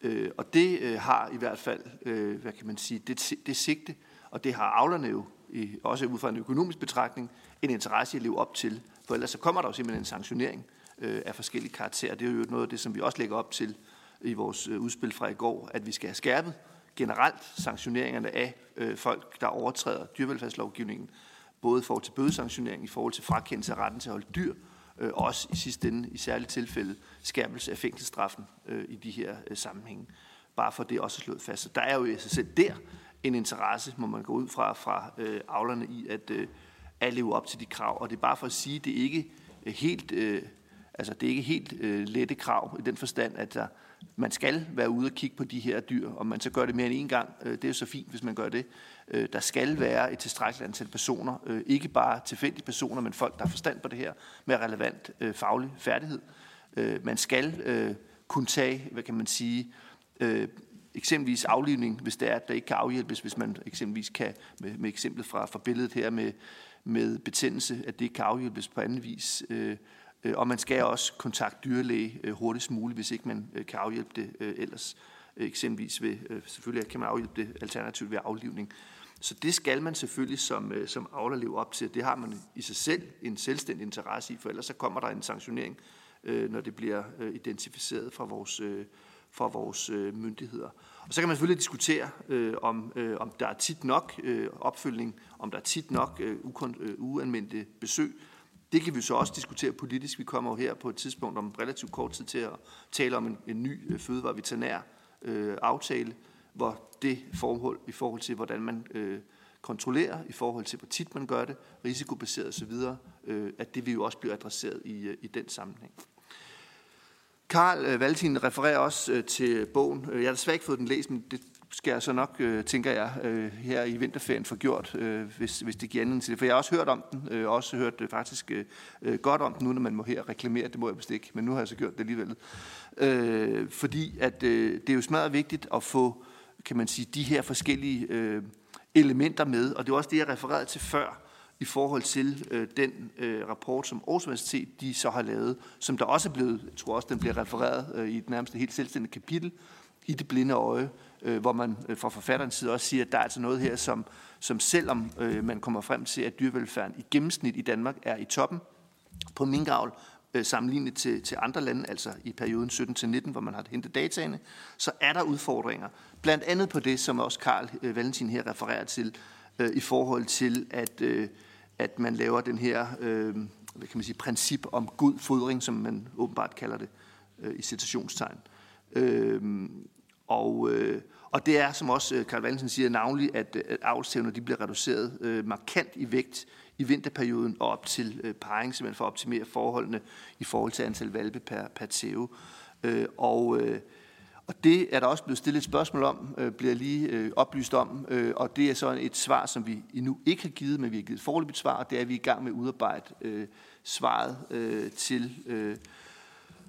Øh, og det øh, har i hvert fald, øh, hvad kan man sige, det, det sigte, og det har avlerne jo, i, også ud fra en økonomisk betragtning, en interesse i at leve op til. For ellers så kommer der jo simpelthen en sanktionering øh, af forskellige karakterer. Det er jo noget af det, som vi også lægger op til i vores øh, udspil fra i går, at vi skal have skærpet generelt sanktioneringerne af øh, folk, der overtræder dyrevelfærdslovgivningen, både i forhold til bødesanktionering, i forhold til frakendelse af retten til at holde dyr, øh, også i sidste ende, i særlige tilfælde, skærpelse af fængselsstraffen øh, i de her øh, sammenhænge. Bare for det også slået fast. Så der er jo i sig selv der en interesse, må man gå ud fra, fra øh, avlerne i, at, øh, at leve op til de krav. Og det er bare for at sige, at det ikke øh, helt, øh, altså det er ikke helt øh, lette krav i den forstand, at der, man skal være ude og kigge på de her dyr, og man så gør det mere end en gang. Øh, det er jo så fint, hvis man gør det. Øh, der skal være et tilstrækkeligt antal personer, øh, ikke bare tilfældige personer, men folk, der har forstand på det her, med relevant øh, faglig færdighed. Øh, man skal øh, kunne tage, hvad kan man sige, eksempelvis aflivning, hvis det er, at der ikke kan afhjælpes, hvis man eksempelvis kan, med, med eksemplet fra, fra billedet her med, med betændelse, at det ikke kan afhjælpes på anden vis. og man skal også kontakte dyrlæge hurtigst muligt, hvis ikke man kan afhjælpe det ellers. eksempelvis ved, selvfølgelig kan man afhjælpe det alternativt ved aflivning. Så det skal man selvfølgelig som, øh, som avler leve op til. Det har man i sig selv en selvstændig interesse i, for ellers så kommer der en sanktionering, øh, når det bliver øh, identificeret fra vores, øh, fra vores øh, myndigheder. Og så kan man selvfølgelig diskutere, øh, om, øh, om der er tit nok øh, opfølgning, om der er tit nok øh, ukon, øh, uanmeldte besøg. Det kan vi så også diskutere politisk. Vi kommer jo her på et tidspunkt om relativt kort tid til at tale om en, en ny øh, fødevareveterinær øh, aftale, hvor det forhold i forhold til, hvordan man øh, kontrollerer, i forhold til, hvor tit man gør det, risikobaseret osv., øh, at det vil jo også blive adresseret i, øh, i den sammenhæng. Karl øh, Valentin refererer også øh, til bogen. Øh, jeg har desværre ikke fået den læst, men det skal jeg så nok, øh, tænker jeg, øh, her i vinterferien få gjort, øh, hvis, hvis det giver anledning til det. For jeg har også hørt om den, øh, også hørt øh, faktisk øh, øh godt om den, nu når man må her reklamere, det må jeg vist ikke, men nu har jeg så gjort det alligevel. Øh, fordi at øh, det er jo smadret vigtigt at få kan man sige, de her forskellige øh, elementer med. Og det er også det, jeg refererede til før, i forhold til øh, den øh, rapport, som Aarhus Universitet de så har lavet, som der også er blevet, jeg tror også, den bliver refereret øh, i et nærmest helt selvstændigt kapitel, i det blinde øje, øh, hvor man øh, fra forfatterens side også siger, at der er altså noget her, som, som selvom øh, man kommer frem til, at dyrevelfærden i gennemsnit i Danmark er i toppen på minkavl, Øh, sammenlignet til, til andre lande, altså i perioden 17-19, hvor man har hentet dataene, så er der udfordringer. Blandt andet på det, som også Karl øh, Valentin her refererer til, øh, i forhold til, at, at man laver den her hvad kan man sige, princip om god fodring, som man åbenbart kalder det i citationstegn. Og, og det er, som også Karl Valentin siger, navnlig, at, at avlstævner de bliver reduceret markant i vægt i vinterperioden og op til øh, parring, simpelthen for at optimere forholdene i forhold til antal valpe per, per tæve. Øh, og, øh, og det er der også blevet stillet et spørgsmål om, øh, bliver lige øh, oplyst om, øh, og det er så et svar, som vi endnu ikke har givet, men vi har givet et forløbigt svar, og det er, at vi er i gang med at udarbejde øh, svaret øh, til, øh,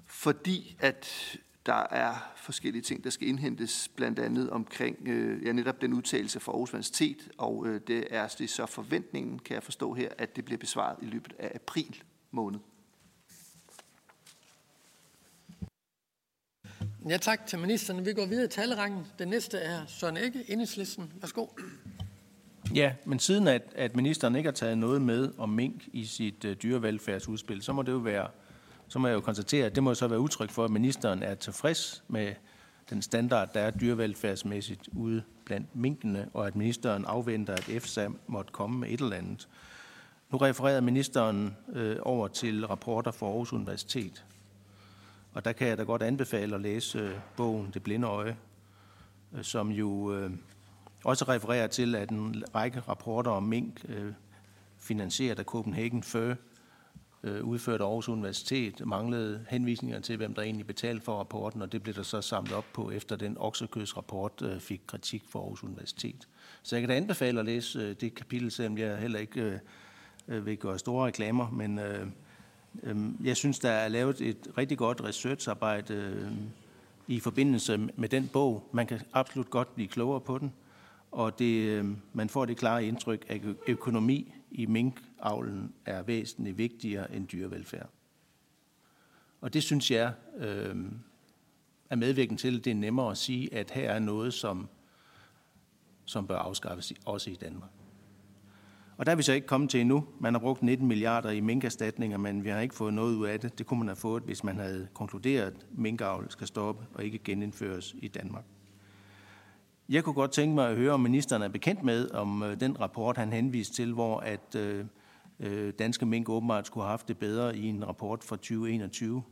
fordi at der er forskellige ting, der skal indhentes, blandt andet omkring øh, ja, netop den udtalelse fra Aarhus Universitet, og øh, det er det er så forventningen, kan jeg forstå her, at det bliver besvaret i løbet af april måned. Ja, tak til ministeren. Vi går videre i talerangen. Den næste er Søren Ikke, Enhedslisten. Værsgo. Ja, men siden at, at ministeren ikke har taget noget med om mink i sit uh, dyrevelfærdsudspil, så må det jo være, så må jeg jo konstatere, at det må så være udtryk for, at ministeren er tilfreds med den standard, der er dyrevelfærdsmæssigt ude blandt minkene, og at ministeren afventer, at EFSA måtte komme med et eller andet. Nu refererede ministeren øh, over til rapporter fra Aarhus Universitet, og der kan jeg da godt anbefale at læse øh, bogen Det blinde øje, øh, som jo øh, også refererer til, at en række rapporter om mink, øh, finansieret af Copenhagen Fur, øh, udført af Aarhus Universitet, manglede henvisninger til, hvem der egentlig betalte for rapporten, og det blev der så samlet op på, efter den oksekødsrapport øh, fik kritik fra Aarhus Universitet. Så jeg kan da anbefale at læse øh, det kapitel, selvom jeg heller ikke øh, øh vil gøre store reklamer, men øh, øh, jeg synes, der er lavet et rigtig godt researcharbejde øh, i forbindelse med den bog. Man kan absolut godt blive klogere på den, og det, øh, man får det klare indtryk, at økonomi i mink avlen er væsentligt vigtigere end dyrevelfærd. Og det synes jeg øh, er medvirkende til, at det er nemmere at sige, at her er noget, som, som bør afskaffes også i Danmark. Og der er vi så ikke kommet til endnu. Man har brugt 19 milliarder i minkerstatninger, men vi har ikke fået noget ud af det. Det kunne man have fået, hvis man havde konkluderet, at minkavl skal stoppe og ikke genindføres i Danmark. Jeg kunne godt tænke mig at høre, om ministeren er bekendt med, om øh, den rapport, han henviste til, hvor at øh, øh, danske mink åbenbart skulle have haft det bedre i en rapport fra 2021.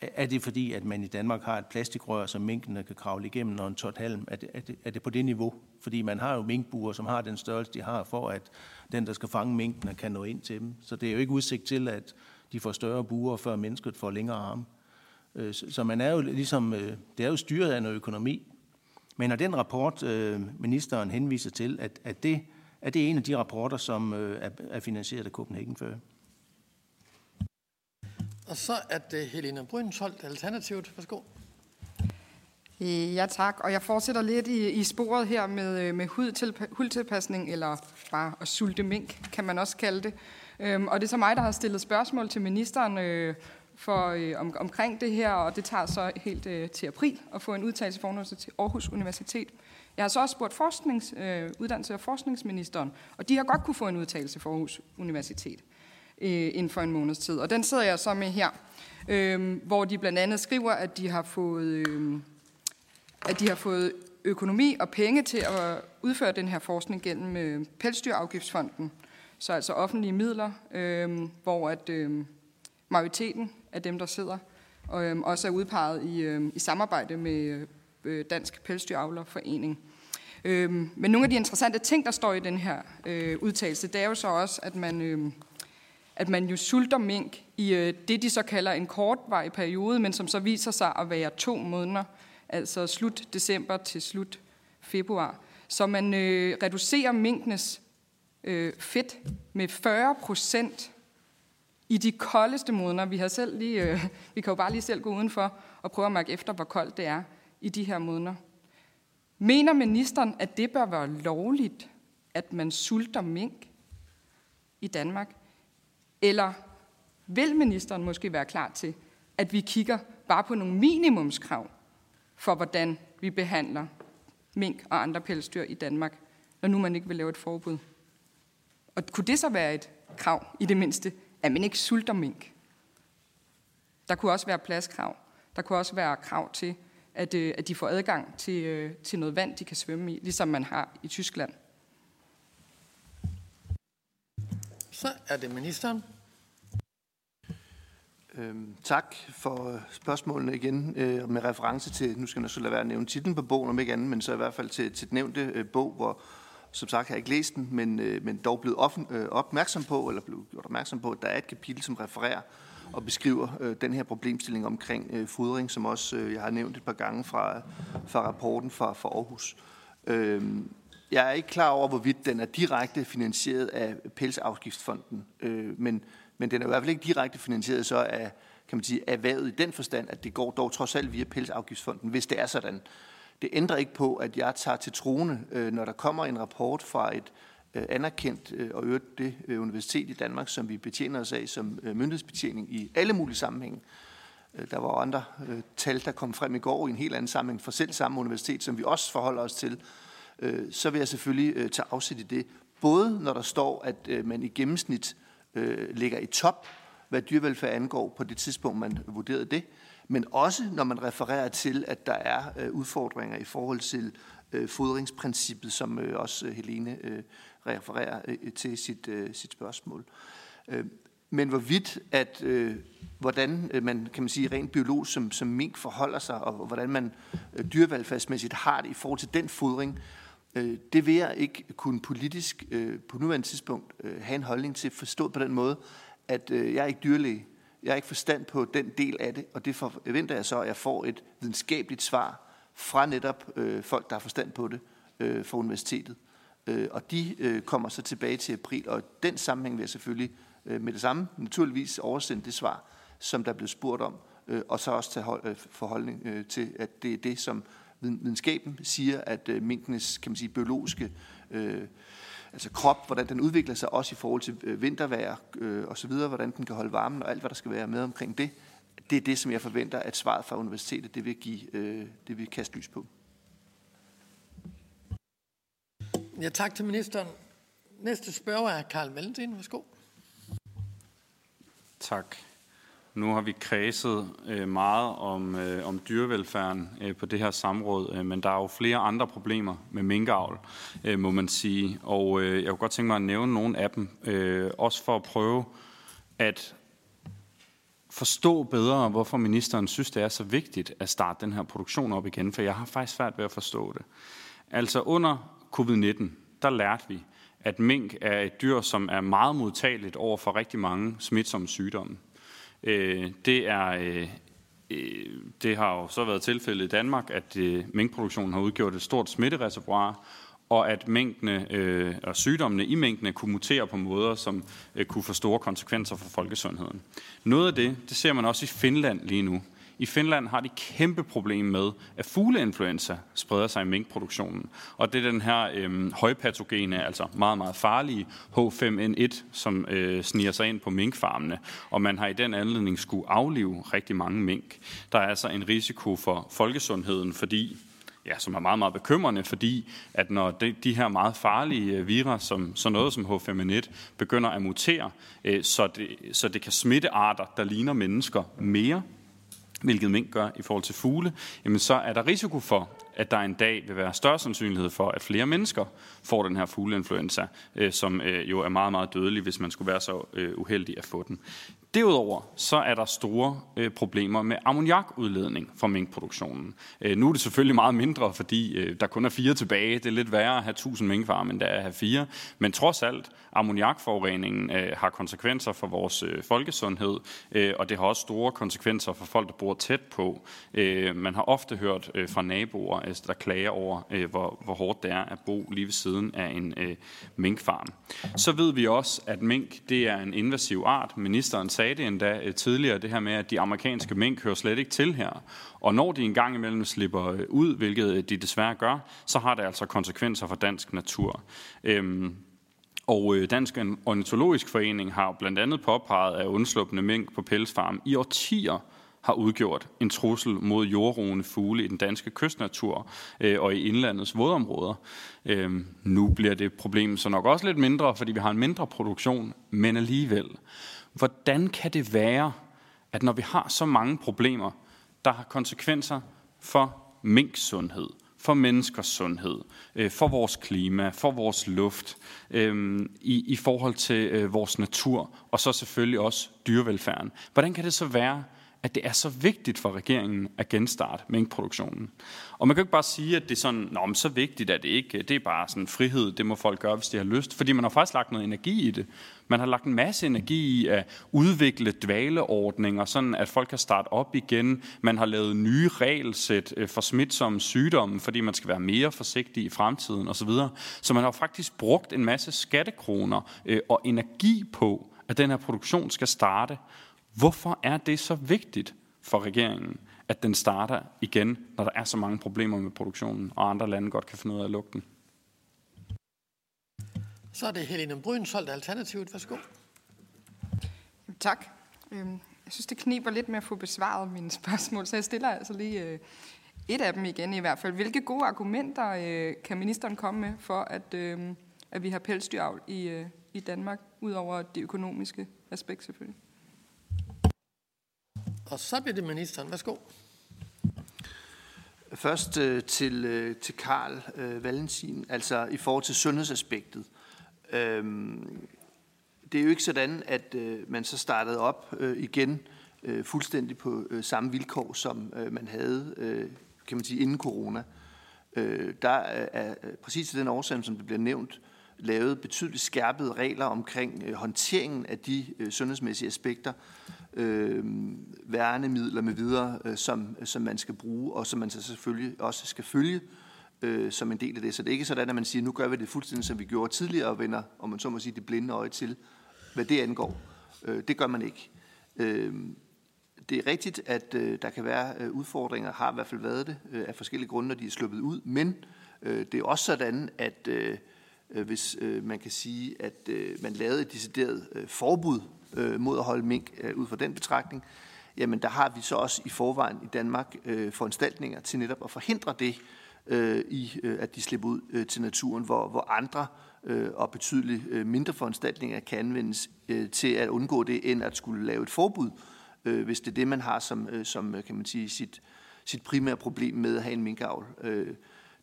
Er det fordi, at man i Danmark har et plastikrør, som minkene kan kravle igennem, når en tot halm? Er det, er, det, er det på det niveau? Fordi man har jo minkbuer, som har den størrelse, de har, for at den, der skal fange minkene, kan nå ind til dem. Så det er jo ikke udsigt til, at de får større buer, før mennesket får længere arme. Øh, så man er jo ligesom, øh, det er jo styret af noget økonomi, men når den rapport, øh, ministeren henviser til, at, at det, er det en af de rapporter, som øh, er, er finansieret af Copenhagen før. Og så er det Helena Brydensholt, Alternativet. Værsgo. Ja tak, og jeg fortsætter lidt i, i sporet her med, øh, med hudtilpasning, eller bare at sulte mink, kan man også kalde det. Øhm, og det er så mig, der har stillet spørgsmål til ministeren øh, for, øh, om, omkring det her, og det tager så helt øh, til april at få en udtalelse til Aarhus Universitet. Jeg har så også spurgt forsknings, øh, uddannelse- og forskningsministeren, og de har godt kunne få en udtalelse for Aarhus Universitet øh, inden for en måneds tid. Og den sidder jeg så med her, øh, hvor de blandt andet skriver, at de har fået, øh, at de har fået økonomi og penge til at udføre den her forskning gennem øh, Pelsdyrafgiftsfonden, så altså offentlige midler, øh, hvor at øh, majoriteten af dem, der sidder, og også er udpeget i, øh, i samarbejde med øh, Dansk Pelsdyravlerforening. Øhm, men nogle af de interessante ting, der står i den her øh, udtalelse, det er jo så også, at man, øh, at man jo sulter mink i øh, det, de så kalder en kortvarig periode, men som så viser sig at være to måneder, altså slut december til slut februar. Så man øh, reducerer minkenes øh, fedt med 40 procent i de koldeste måneder. Vi, har selv lige, øh, vi kan jo bare lige selv gå udenfor og prøve at mærke efter, hvor koldt det er i de her måneder. Mener ministeren, at det bør være lovligt, at man sulter mink i Danmark? Eller vil ministeren måske være klar til, at vi kigger bare på nogle minimumskrav for, hvordan vi behandler mink og andre pelsdyr i Danmark, når nu man ikke vil lave et forbud. Og kunne det så være et krav, i det mindste, at man ikke sulter mink? Der kunne også være pladskrav. Der kunne også være krav til, at, øh, at de får adgang til, øh, til noget vand, de kan svømme i, ligesom man har i Tyskland. Så er det ministeren. Øhm, tak for spørgsmålene igen, øh, med reference til, nu skal jeg så lade være at nævne titlen på bogen om ikke andet, men så i hvert fald til, til den nævnte øh, bog, hvor som sagt har jeg ikke læst den, men, øh, men dog blevet op, øh, opmærksom på, eller blevet gjort opmærksom på, at der er et kapitel, som refererer og beskriver øh, den her problemstilling omkring øh, fodring, som også øh, jeg har nævnt et par gange fra, fra rapporten fra, fra Aarhus. Øh, jeg er ikke klar over, hvorvidt den er direkte finansieret af Pelsafgiftsfonden, øh, men, men den er i hvert fald ikke direkte finansieret så af kan man sige, erhvervet i den forstand, at det går dog trods alt via Pelsafgiftsfonden, hvis det er sådan. Det ændrer ikke på, at jeg tager til trone, øh, når der kommer en rapport fra et øh, Øh, anerkendt øh, og øvrigt det øh, universitet i Danmark, som vi betjener os af som myndighedsbetjening i alle mulige sammenhænge. Der var andre tal, der kom frem i går i en helt anden sammenhæng for selv samme universitet, som vi også forholder os til. Så vil jeg selvfølgelig tage afsæt i det. Både når der står, at man i gennemsnit ligger i top, hvad dyrevelfærd angår på det tidspunkt, man vurderede det, men også når man refererer til, at der er udfordringer i forhold til fodringsprincippet, som også Helene refererer øh, til sit, øh, sit spørgsmål. Øh, men hvorvidt, at øh, hvordan man kan man sige rent biologisk som, som mink forholder sig, og hvordan man øh, dyrevelfærdsmæssigt har det i forhold til den fodring, øh, det vil jeg ikke kunne politisk øh, på nuværende tidspunkt øh, have en holdning til, forstået på den måde, at øh, jeg er ikke dyrlæge. Jeg har ikke forstand på den del af det, og det forventer jeg så, at jeg får et videnskabeligt svar fra netop øh, folk, der har forstand på det øh, fra universitetet. Øh, og de øh, kommer så tilbage til april, og den sammenhæng vil jeg selvfølgelig øh, med det samme naturligvis oversende det svar, som der blev spurgt om, øh, og så også tage hold, øh, forholdning øh, til, at det er det, som videnskaben siger, at øh, minkenes kan man sige, biologiske øh, altså krop, hvordan den udvikler sig, også i forhold til øh, vintervejr øh, og så videre, hvordan den kan holde varmen og alt, hvad der skal være med omkring det. Det er det, som jeg forventer, at svaret fra universitetet det vil, give, øh, det vil kaste lys på. Ja, tak til ministeren. Næste spørger er Karl Valentin. Værsgo. Tak. Nu har vi kredset øh, meget om, øh, om dyrevelfærden øh, på det her samråd, øh, men der er jo flere andre problemer med minkavl, øh, må man sige. Og øh, jeg kunne godt tænke mig at nævne nogle af dem, øh, også for at prøve at forstå bedre, hvorfor ministeren synes, det er så vigtigt at starte den her produktion op igen, for jeg har faktisk svært ved at forstå det. Altså under covid-19, der lærte vi, at mink er et dyr, som er meget modtageligt over for rigtig mange smitsomme sygdomme. Øh, det er øh, øh, det har jo så været tilfældet i Danmark, at minkproduktionen har udgjort et stort smittereservoir, og at mængdene øh, og sygdommene i mængdene kunne mutere på måder, som øh, kunne få store konsekvenser for folkesundheden. Noget af det, det ser man også i Finland lige nu. I Finland har de kæmpe problem med, at fugleinfluenza spreder sig i minkproduktionen. Og det er den her øh, højpatogene, altså meget, meget farlige H5N1, som øh, sniger sig ind på minkfarmene. Og man har i den anledning skulle aflive rigtig mange mink. Der er altså en risiko for folkesundheden, fordi ja, som er meget, meget bekymrende, fordi at når de, de her meget farlige øh, virer, som sådan noget som H5N1, begynder at mutere, øh, så, det, så det kan smitte arter, der ligner mennesker mere, hvilket mink gør i forhold til fugle, jamen så er der risiko for, at der en dag vil være større sandsynlighed for, at flere mennesker får den her fugleinfluenza, øh, som øh, jo er meget, meget dødelig, hvis man skulle være så øh, uheldig at få den. Derudover så er der store øh, problemer med ammoniakudledning fra minkproduktionen. Øh, nu er det selvfølgelig meget mindre, fordi øh, der kun er fire tilbage. Det er lidt værre at have 1000 minkfarme, end der er at have fire. Men trods alt, ammoniakforureningen øh, har konsekvenser for vores øh, folkesundhed, øh, og det har også store konsekvenser for folk, der bor tæt på. Øh, man har ofte hørt øh, fra naboer, øh, der klager over, øh, hvor, hvor hårdt det er at bo lige ved siden af en øh, minkfarm. Så ved vi også, at mink det er en invasiv art. Ministeren sagde, sagde det endda øh, tidligere, det her med, at de amerikanske mink hører slet ikke til her. Og når de engang imellem slipper øh, ud, hvilket øh, de desværre gør, så har det altså konsekvenser for dansk natur. Øhm, og øh, Dansk Ornitologisk Forening har blandt andet påpeget, at undsluppende mink på pelsfarm i årtier har udgjort en trussel mod jordroende fugle i den danske kystnatur øh, og i indlandets vådområder. Øh, nu bliver det problem så nok også lidt mindre, fordi vi har en mindre produktion, men alligevel. Hvordan kan det være, at når vi har så mange problemer, der har konsekvenser for minks sundhed, for menneskers sundhed, øh, for vores klima, for vores luft, øh, i, i forhold til øh, vores natur, og så selvfølgelig også dyrevelfærden. Hvordan kan det så være, at det er så vigtigt for regeringen at genstarte minkproduktionen. Og man kan jo ikke bare sige, at det er sådan, Nå, men så vigtigt er det ikke. Det er bare sådan frihed, det må folk gøre, hvis de har lyst. Fordi man har faktisk lagt noget energi i det. Man har lagt en masse energi i at udvikle dvaleordninger, sådan at folk kan starte op igen. Man har lavet nye regelsæt øh, for smitsomme sygdomme, fordi man skal være mere forsigtig i fremtiden osv. Så man har faktisk brugt en masse skattekroner øh, og energi på, at den her produktion skal starte. Hvorfor er det så vigtigt for regeringen, at den starter igen, når der er så mange problemer med produktionen, og andre lande godt kan finde ud af at lukke den? Så er det Helene Brydensholt, Alternativet. Værsgo. Tak. Øhm, jeg synes, det kniber lidt med at få besvaret mine spørgsmål, så jeg stiller altså lige øh, et af dem igen i hvert fald. Hvilke gode argumenter øh, kan ministeren komme med for, at, øh, at vi har pelsdyravl i, i Danmark, udover det økonomiske aspekt selvfølgelig? Og så bliver det ministeren. Værsgo. Først øh, til, øh, til Karl øh, Valentin, altså i forhold til sundhedsaspektet. Øhm, det er jo ikke sådan, at øh, man så startede op øh, igen øh, fuldstændig på øh, samme vilkår, som øh, man havde, øh, kan man sige, inden corona. Øh, der er præcis til den årsag, som det bliver nævnt, lavet betydeligt skærpede regler omkring øh, håndteringen af de øh, sundhedsmæssige aspekter, øh, værnemidler med videre, øh, som, som man skal bruge, og som man så selvfølgelig også skal følge øh, som en del af det. Så det er ikke sådan, at man siger, nu gør vi det fuldstændig, som vi gjorde tidligere, og vender, om man så må sige, det blinde øje til, hvad det angår. Øh, det gør man ikke. Øh, det er rigtigt, at øh, der kan være øh, udfordringer, har i hvert fald været det, øh, af forskellige grunde, når de er sluppet ud, men øh, det er også sådan, at øh, øh Øh, hvis øh, man kan sige, at øh, man lavede et decideret forbud mod at holde mink ud fra den betragtning, jamen der har vi så også i forvejen i Danmark foranstaltninger til netop at forhindre det, i at de slipper ud til naturen, hvor, hvor andre og betydeligt mindre foranstaltninger kan anvendes til at undgå det, end at skulle lave et forbud, hvis det er det, man har som, som kan man sige, sit, sit primære problem med at have en minkavl.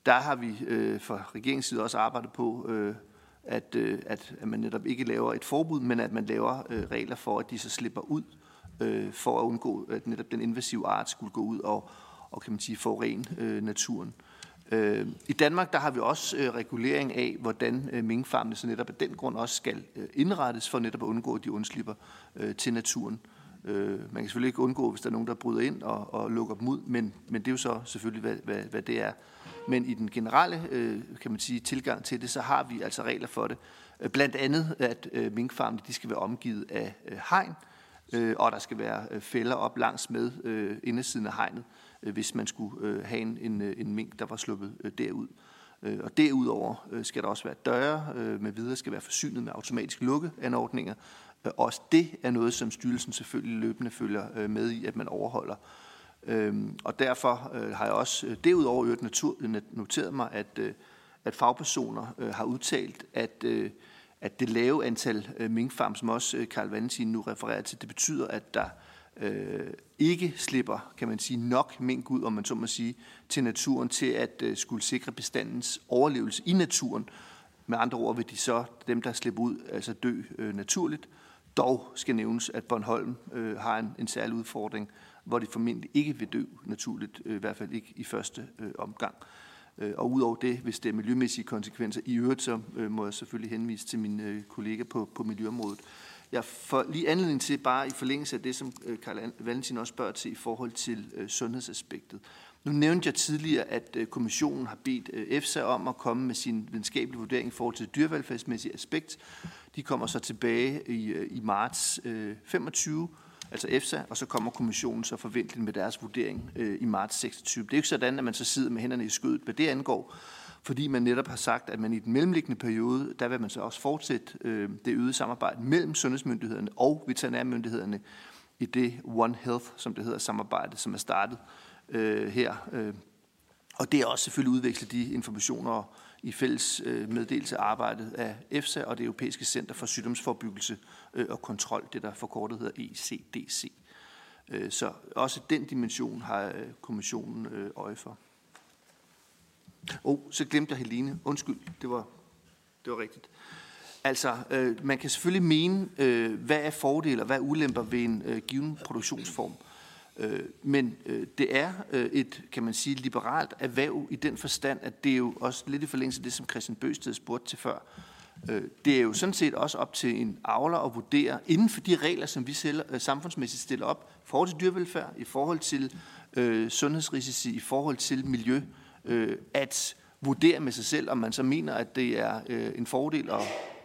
Der har vi øh, fra regeringens side også arbejdet på, øh, at, øh, at, at man netop ikke laver et forbud, men at man laver øh, regler for, at de så slipper ud, øh, for at undgå, at netop den invasive art skulle gå ud og, og kan man sige, forurene øh, naturen. Øh, I Danmark der har vi også øh, regulering af, hvordan øh, minkfarmene så netop af den grund også skal øh, indrettes, for netop at undgå, at de undslipper øh, til naturen. Øh, Øh, man kan selvfølgelig ikke undgå, hvis der er nogen, der bryder ind og, og lukker dem ud, men, men det er jo så selvfølgelig, hvad, hvad, hvad det er. Men i den generelle øh, kan man sige, tilgang til det, så har vi altså regler for det. Øh, blandt andet, at øh, minkfarmene de skal være omgivet af øh, hegn, øh, og der skal være øh, fælder op langs med øh, indersiden af hegnet, øh, hvis man skulle øh, have en, en, øh, en mink, der var sluppet øh, derud. Øh, og derudover øh, skal der også være døre øh, med videre, skal være forsynet med automatisk lukkeanordninger. Øh, også det er noget, som styrelsen selvfølgelig løbende følger øh, med i, at man overholder. Øhm, og derfor øh, har jeg også derudover noteret mig, at, at fagpersoner har udtalt, at, at det lave antal minkfarm, som også Karl Valentin nu refererer til, det betyder, at der øh, ikke slipper, kan man sige, nok mink ud, om man så må sige, til naturen til at øh, skulle sikre bestandens overlevelse i naturen. Med andre ord vil de så, dem der slipper ud, altså dø øh, naturligt. Dog skal nævnes, at Bornholm øh, har en, en særlig udfordring, hvor de formentlig ikke vil dø naturligt, øh, i hvert fald ikke i første øh, omgang. Øh, og udover det, hvis det er miljømæssige konsekvenser i øvrigt, så øh, må jeg selvfølgelig henvise til mine øh, kollega på, på miljøområdet. Jeg får lige anledning til, bare i forlængelse af det, som øh, Karl Valentin også spørger til i forhold til øh, sundhedsaspektet. Nu nævnte jeg tidligere, at øh, kommissionen har bedt EFSA om at komme med sin videnskabelige vurdering i forhold til det dyrevelfærdsmæssige aspekt. De kommer så tilbage i, i marts øh, 25, altså EFSA, og så kommer kommissionen så forventeligt med deres vurdering øh, i marts 26. Det er ikke sådan, at man så sidder med hænderne i skødet, hvad det angår, fordi man netop har sagt, at man i den mellemliggende periode, der vil man så også fortsætte øh, det øgede samarbejde mellem sundhedsmyndighederne og veterinærmyndighederne i det One Health, som det hedder, samarbejde, som er startet øh, her. Øh. Og det er også selvfølgelig udveksle de informationer i fælles øh, meddelelse arbejdet af EFSA og det Europæiske Center for Sygdomsforbyggelse øh, og Kontrol, det der forkortet hedder ECDC. Øh, så også den dimension har øh, kommissionen øh, øje for. Oh, så glemte jeg Helene. Undskyld, det var, det var rigtigt. Altså, øh, man kan selvfølgelig mene, øh, hvad er fordele og hvad er ulemper ved en øh, given produktionsform. Øh, men øh, det er øh, et, kan man sige, liberalt erhverv i den forstand, at det er jo også lidt i forlængelse af det, som Christian Bøsted spurgte til før. Øh, det er jo sådan set også op til en avler at vurdere, inden for de regler, som vi selv, øh, samfundsmæssigt stiller op, i forhold til dyrevelfærd, i forhold til øh, sundhedsrisici, i forhold til miljø, øh, Øh, at vurdere med sig selv, om man så mener, at det er øh, en fordel at,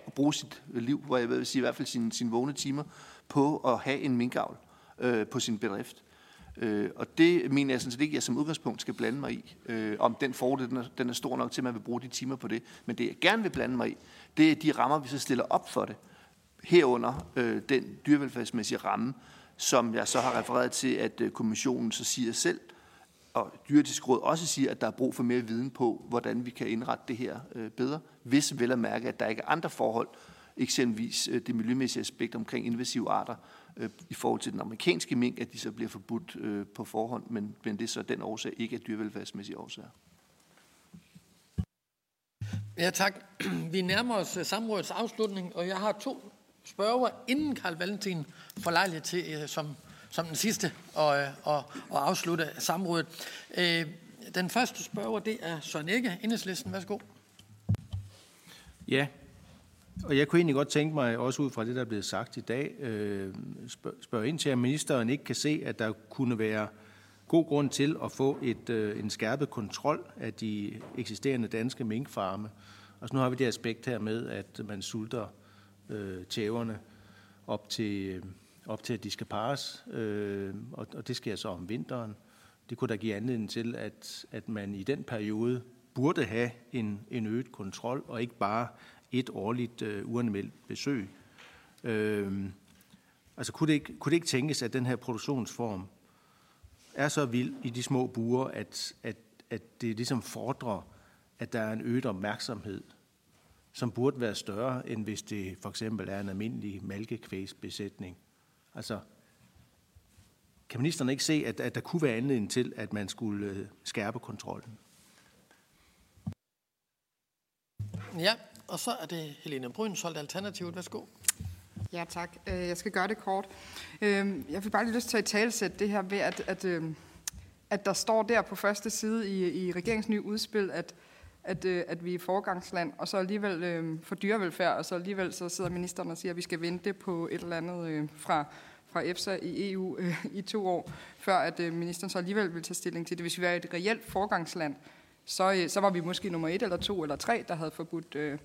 at bruge sit øh, liv, hvor jeg vil sige i hvert fald sine, sin vågne timer, på at have en minkavl øh, på sin bedrift. Øh, og det mener jeg sådan set ikke, at jeg som udgangspunkt skal blande mig i, øh, om den fordel den er, den er stor nok til, at man vil bruge de timer på det. Men det jeg gerne vil blande mig i, det er de rammer, vi så stiller op for det. Herunder øh, den dyrevelfærdsmæssige ramme, som jeg så har refereret til, at øh, kommissionen så siger selv, og dyretisk råd også siger, at der er brug for mere viden på, hvordan vi kan indrette det her øh, bedre, hvis vel at mærke, at der ikke er andre forhold, eksempelvis øh, det miljømæssige aspekt omkring invasive arter, øh, i forhold til den amerikanske mink, at de så bliver forbudt øh, på forhånd, men, men det er så den årsag, ikke af dyrevelfærdsmæssige årsager. Ja, tak. Vi nærmer os øh, samrådets afslutning, og jeg har to spørger, inden Karl Valentin får lejlighed til, øh, som, som den sidste, og, øh, og, og afslutte samrådet. Øh, den første spørger, det er Søren Ikke, Enhedslisten. Værsgo. Ja, og jeg kunne egentlig godt tænke mig, også ud fra det, der er blevet sagt i dag, øh, spørge ind til, at ministeren ikke kan se, at der kunne være god grund til at få et, øh, en skærpet kontrol af de eksisterende danske minkfarme. Og så nu har vi det aspekt her med, at man sulter øh, tæverne op til, øh, op til, at de skal pares, øh, og, og det sker så om vinteren. Det kunne da give anledning til, at, at man i den periode burde have en, en øget kontrol, og ikke bare et årligt øh, uanmeldt besøg. Øh, altså kunne det, ikke, kunne det ikke tænkes, at den her produktionsform er så vild i de små buer, at, at, at det ligesom fordrer, at der er en øget opmærksomhed, som burde være større, end hvis det for eksempel er en almindelig malkekvægsbesætning. Altså, kan ministeren ikke se, at, at der kunne være anledning til, at man skulle øh, skærpe kontrollen? Ja, og så er det Helene Brynsholt, Alternativet. Værsgo. Ja, tak. Øh, jeg skal gøre det kort. Øh, jeg vil bare lige lyst til at talsætte det her ved, at, at, øh, at der står der på første side i, i regeringens nye udspil, at, at, øh, at vi er forgangsland, og så alligevel øh, for dyrevelfærd, og så alligevel så sidder ministeren og siger, at vi skal vente på et eller andet øh, fra, fra EFSA i EU øh, i to år, før at øh, ministeren så alligevel vil tage stilling til det. Hvis vi er et reelt forgangsland, så, øh, så var vi måske nummer et eller to eller tre, der havde forbudt øh,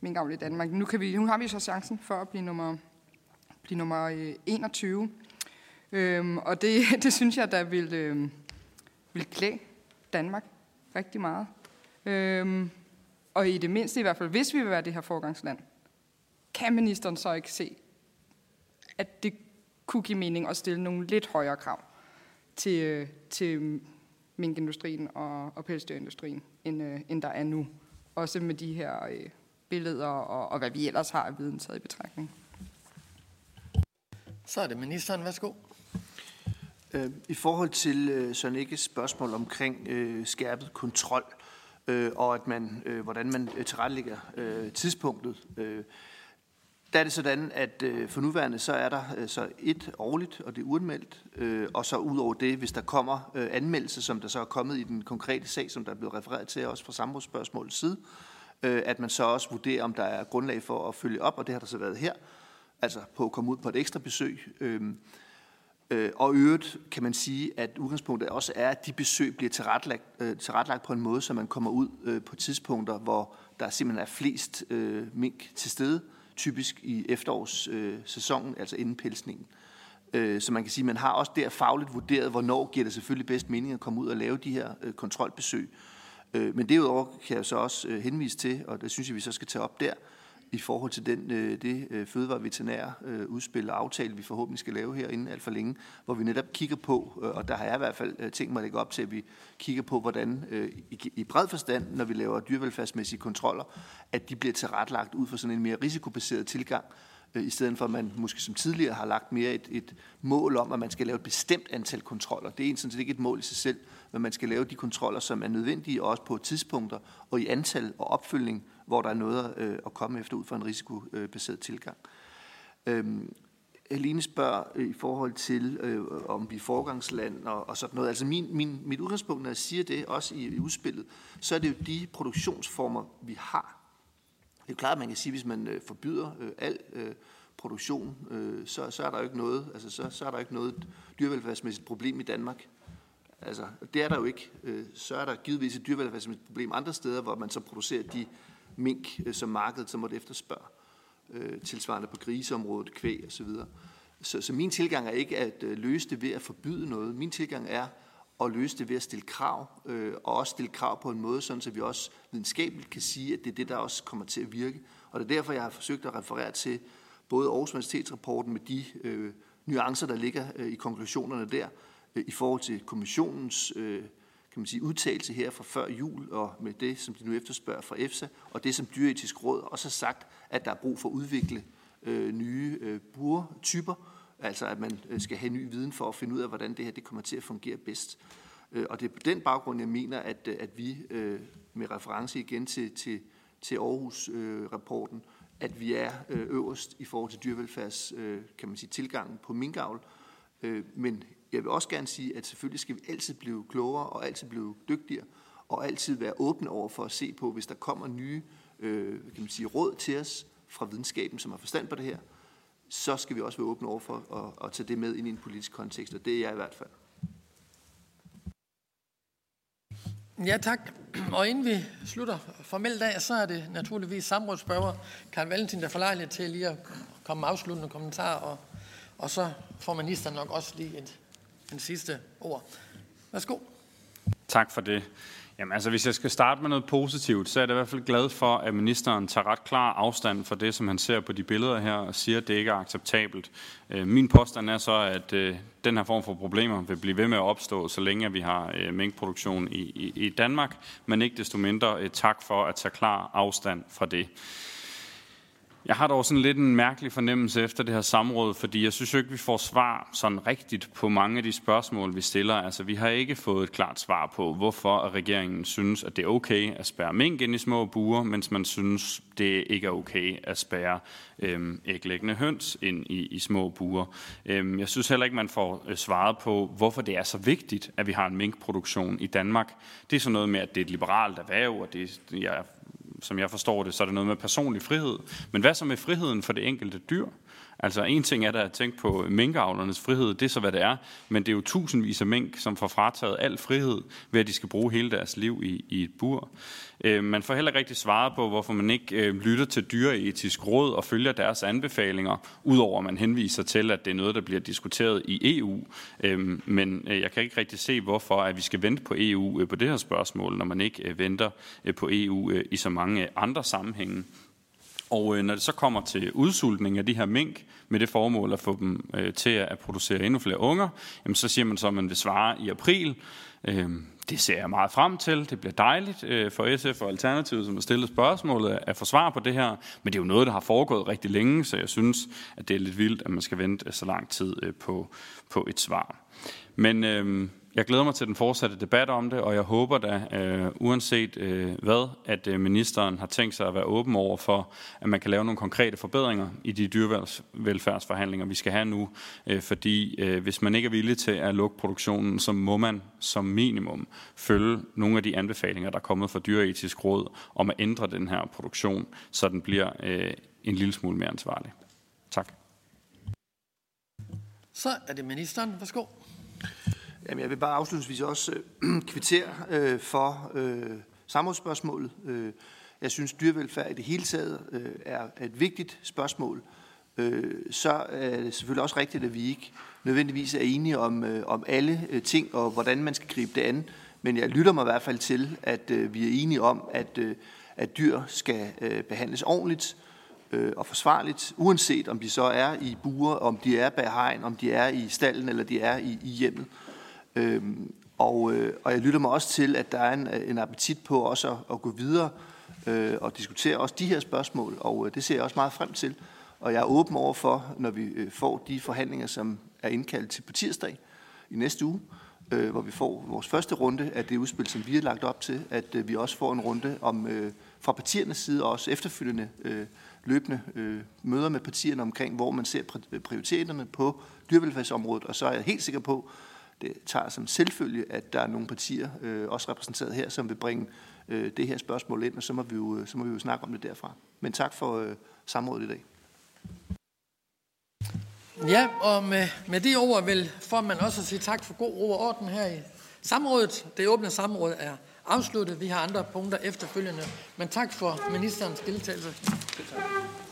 minkavl i Danmark. Nu, kan vi, nu har vi så chancen for at blive nummer, blive nummer 21. Øhm, og det, det synes jeg, der vil, øh, vil klæde Danmark rigtig meget. Øhm, og i det mindste i hvert fald, hvis vi vil være det her forgangsland, kan ministeren så ikke se, at det kunne give mening at stille nogle lidt højere krav til, øh, til minkindustrien og, og pelsdyrindustrien, end, øh, end der er nu. Også med de her øh, billeder og, og hvad vi ellers har af viden taget i betragtning. Så er det ministeren. Værsgo. Øh, I forhold til øh, Søren Ikkes spørgsmål omkring øh, skærpet kontrol, øh, øh, og at man, øh, hvordan man øh, tilrettelægger øh, tidspunktet, øh, der er det sådan, at øh, for nuværende så er der øh, så et årligt, og det er uanmeldt, øh, og så ud over det, hvis der kommer øh, anmeldelse, som der så er kommet i den konkrete sag, som der er blevet refereret til også fra samrådsspørgsmålets side, øh, at man så også vurderer, om der er grundlag for at følge op, og det har der så været her, altså på at komme ud på et ekstra besøg. Øh, øh, og øvrigt kan man sige, at udgangspunktet også er, at de besøg bliver tilretlagt, øh, tilrettelagt på en måde, så man kommer ud øh, på tidspunkter, hvor der simpelthen er flest øh, mink til stede, typisk i efterårssæsonen, øh, altså inden pelsningen. Øh, så man kan sige, at man har også der fagligt vurderet, hvornår giver det selvfølgelig bedst mening at komme ud og lave de her øh, kontrolbesøg. Øh, men derudover kan jeg så også øh, henvise til, og det synes jeg, vi så skal tage op der, i forhold til den, øh, det øh, fødevareveterinære øh, udspil og aftale, vi forhåbentlig skal lave her inden alt for længe, hvor vi netop kigger på, og der har jeg i hvert fald tænkt mig at lægge op til, at vi kigger på, hvordan i, bred forstand, når vi laver dyrevelfærdsmæssige kontroller, at de bliver tilrettelagt ud fra sådan en mere risikobaseret tilgang, i stedet for at man måske som tidligere har lagt mere et, et mål om, at man skal lave et bestemt antal kontroller. Det er sådan set ikke et mål i sig selv, men man skal lave de kontroller, som er nødvendige, også på tidspunkter og i antal og opfølgning, hvor der er noget øh, at komme efter ud fra en risikobaseret tilgang. Øhm, Helene spørger øh, i forhold til, øh, om vi er forgangsland og, og sådan noget. Altså min, min, mit udgangspunkt, når jeg siger det, også i, i udspillet, så er det jo de produktionsformer, vi har. Det er jo klart, at man kan sige, at hvis man øh, forbyder øh, al øh, produktion, øh, så, så er der jo ikke noget, altså så, så er der ikke noget dyrevelfærdsmæssigt problem i Danmark. Altså, det er der jo ikke. Øh, så er der givetvis et dyrevelfærdsmæssigt problem andre steder, hvor man så producerer de mink, øh, som markedet så måtte efterspørge. Øh, tilsvarende på griseområdet, kvæg osv. Så, så min tilgang er ikke at øh, løse det ved at forbyde noget. Min tilgang er at løse det ved at stille krav, øh, og også stille krav på en måde, sådan så vi også videnskabeligt kan sige, at det er det, der også kommer til at virke. Og det er derfor, jeg har forsøgt at referere til både Aarhus Universitetsrapporten med de øh, nuancer, der ligger øh, i konklusionerne der, øh, i forhold til kommissionens øh, kan man sige, udtalelse her fra før jul, og med det, som de nu efterspørger fra EFSA, og det, som Dyretisk Råd også har sagt, at der er brug for at udvikle øh, nye øh, burtyper, altså at man øh, skal have ny viden for at finde ud af, hvordan det her det kommer til at fungere bedst. Øh, og det er på den baggrund, jeg mener, at, øh, at vi øh, med reference igen til, til, til Aarhus-rapporten, øh, at vi er øh, øverst i forhold til dyrevelfærds, øh, kan man sige, tilgangen på minkavl. Øh, men jeg vil også gerne sige, at selvfølgelig skal vi altid blive klogere og altid blive dygtigere, og altid være åbne over for at se på, hvis der kommer nye øh, kan man sige, råd til os fra videnskaben, som har forstand på det her, så skal vi også være åbne over for at, at tage det med ind i en politisk kontekst, og det er jeg i hvert fald. Ja, tak. Og inden vi slutter formelt af, så er det naturligvis samrådsspørger Karl Valentin, der får lejlighed til lige at komme med afsluttende kommentarer, og, og så får ministeren nok også lige et, en sidste ord. Værsgo. Tak for det. Jamen altså, hvis jeg skal starte med noget positivt, så er jeg i hvert fald glad for, at ministeren tager ret klar afstand for det, som han ser på de billeder her, og siger, at det ikke er acceptabelt. Øh, min påstand er så, at øh, den her form for problemer vil blive ved med at opstå, så længe vi har øh, i, i, i Danmark, men ikke desto mindre øh, tak for at tage klar afstand fra det. Jeg har dog sådan lidt en mærkelig fornemmelse efter det her samråd, fordi jeg synes jo ikke, vi får svar sådan rigtigt på mange af de spørgsmål, vi stiller. Altså, vi har ikke fået et klart svar på, hvorfor regeringen synes, at det er okay at spærre mink ind i små buer, mens man synes, det ikke er okay at spærre øhm, æglæggende høns ind i, i små buer. Øhm, jeg synes heller ikke, man får øh, svaret på, hvorfor det er så vigtigt, at vi har en minkproduktion i Danmark. Det er sådan noget med, at det er et liberalt erhverv, og det, jeg som jeg forstår det, så er det noget med personlig frihed. Men hvad så med friheden for det enkelte dyr? Altså en ting er da at tænke på minkavlernes frihed, det er så hvad det er, men det er jo tusindvis af mink, som får frataget al frihed ved at de skal bruge hele deres liv i, i et bur. Øh, man får heller ikke rigtig svaret på, hvorfor man ikke øh, lytter til dyreetisk råd og følger deres anbefalinger, udover at man henviser til, at det er noget, der bliver diskuteret i EU. Øh, men øh, jeg kan ikke rigtig se, hvorfor at vi skal vente på EU øh, på det her spørgsmål, når man ikke øh, venter øh, på EU øh, i så mange andre sammenhænge. Og øh, når det så kommer til udsultning af de her mink, med det formål at få dem øh, til at producere endnu flere unger, jamen, så siger man så, at man vil svare i april. Øh, det ser jeg meget frem til. Det bliver dejligt øh, for SF og Alternativet, som har stillet spørgsmålet, at få svar på det her. Men det er jo noget, der har foregået rigtig længe, så jeg synes, at det er lidt vildt, at man skal vente så lang tid øh, på, på et svar. Men øh, jeg glæder mig til den fortsatte debat om det, og jeg håber da, øh, uanset øh, hvad, at øh, ministeren har tænkt sig at være åben over for, at man kan lave nogle konkrete forbedringer i de dyrevelfærdsforhandlinger, vi skal have nu. Øh, fordi øh, hvis man ikke er villig til at lukke produktionen, så må man som minimum følge nogle af de anbefalinger, der er kommet fra Dyreetisk Råd om at ændre den her produktion, så den bliver øh, en lille smule mere ansvarlig. Tak. Så er det ministeren. Værsgo. Jamen, jeg vil bare afslutningsvis også øh, kvittere øh, for øh, samrådsspørgsmålet. Øh, jeg synes, dyrevelfærd i det hele taget øh, er et vigtigt spørgsmål. Øh, så er det selvfølgelig også rigtigt, at vi ikke nødvendigvis er enige om, øh, om alle øh, ting og hvordan man skal gribe det an. Men jeg lytter mig i hvert fald til, at øh, vi er enige om, at, øh, at dyr skal øh, behandles ordentligt, øh, og forsvarligt, uanset om de så er i buer, om de er bag hegn, om de er i stallen eller de er i, i hjemmet. Øhm, og, øh, og jeg lytter mig også til, at der er en, øh, en appetit på også at, at gå videre øh, og diskutere også de her spørgsmål, og øh, det ser jeg også meget frem til. Og jeg er åben over for, når vi øh, får de forhandlinger, som er indkaldt til på tirsdag i næste uge, øh, hvor vi får vores første runde af det udspil, som vi har lagt op til, at øh, vi også får en runde om øh, fra partiernes side og også efterfølgende øh, løbende øh, møder med partierne omkring, hvor man ser prioriteterne på dyrevelfærdsområdet, og så er jeg helt sikker på, det tager som selvfølge, at der er nogle partier, øh, også repræsenteret her, som vil bringe øh, det her spørgsmål ind, og så må, vi jo, så må vi jo snakke om det derfra. Men tak for øh, samrådet i dag. Ja, og med, med de ord vil formanden også sige tak for god ro og orden her i samrådet. Det åbne samråd er afsluttet. Vi har andre punkter efterfølgende. Men tak for ministerens deltagelse. Tak.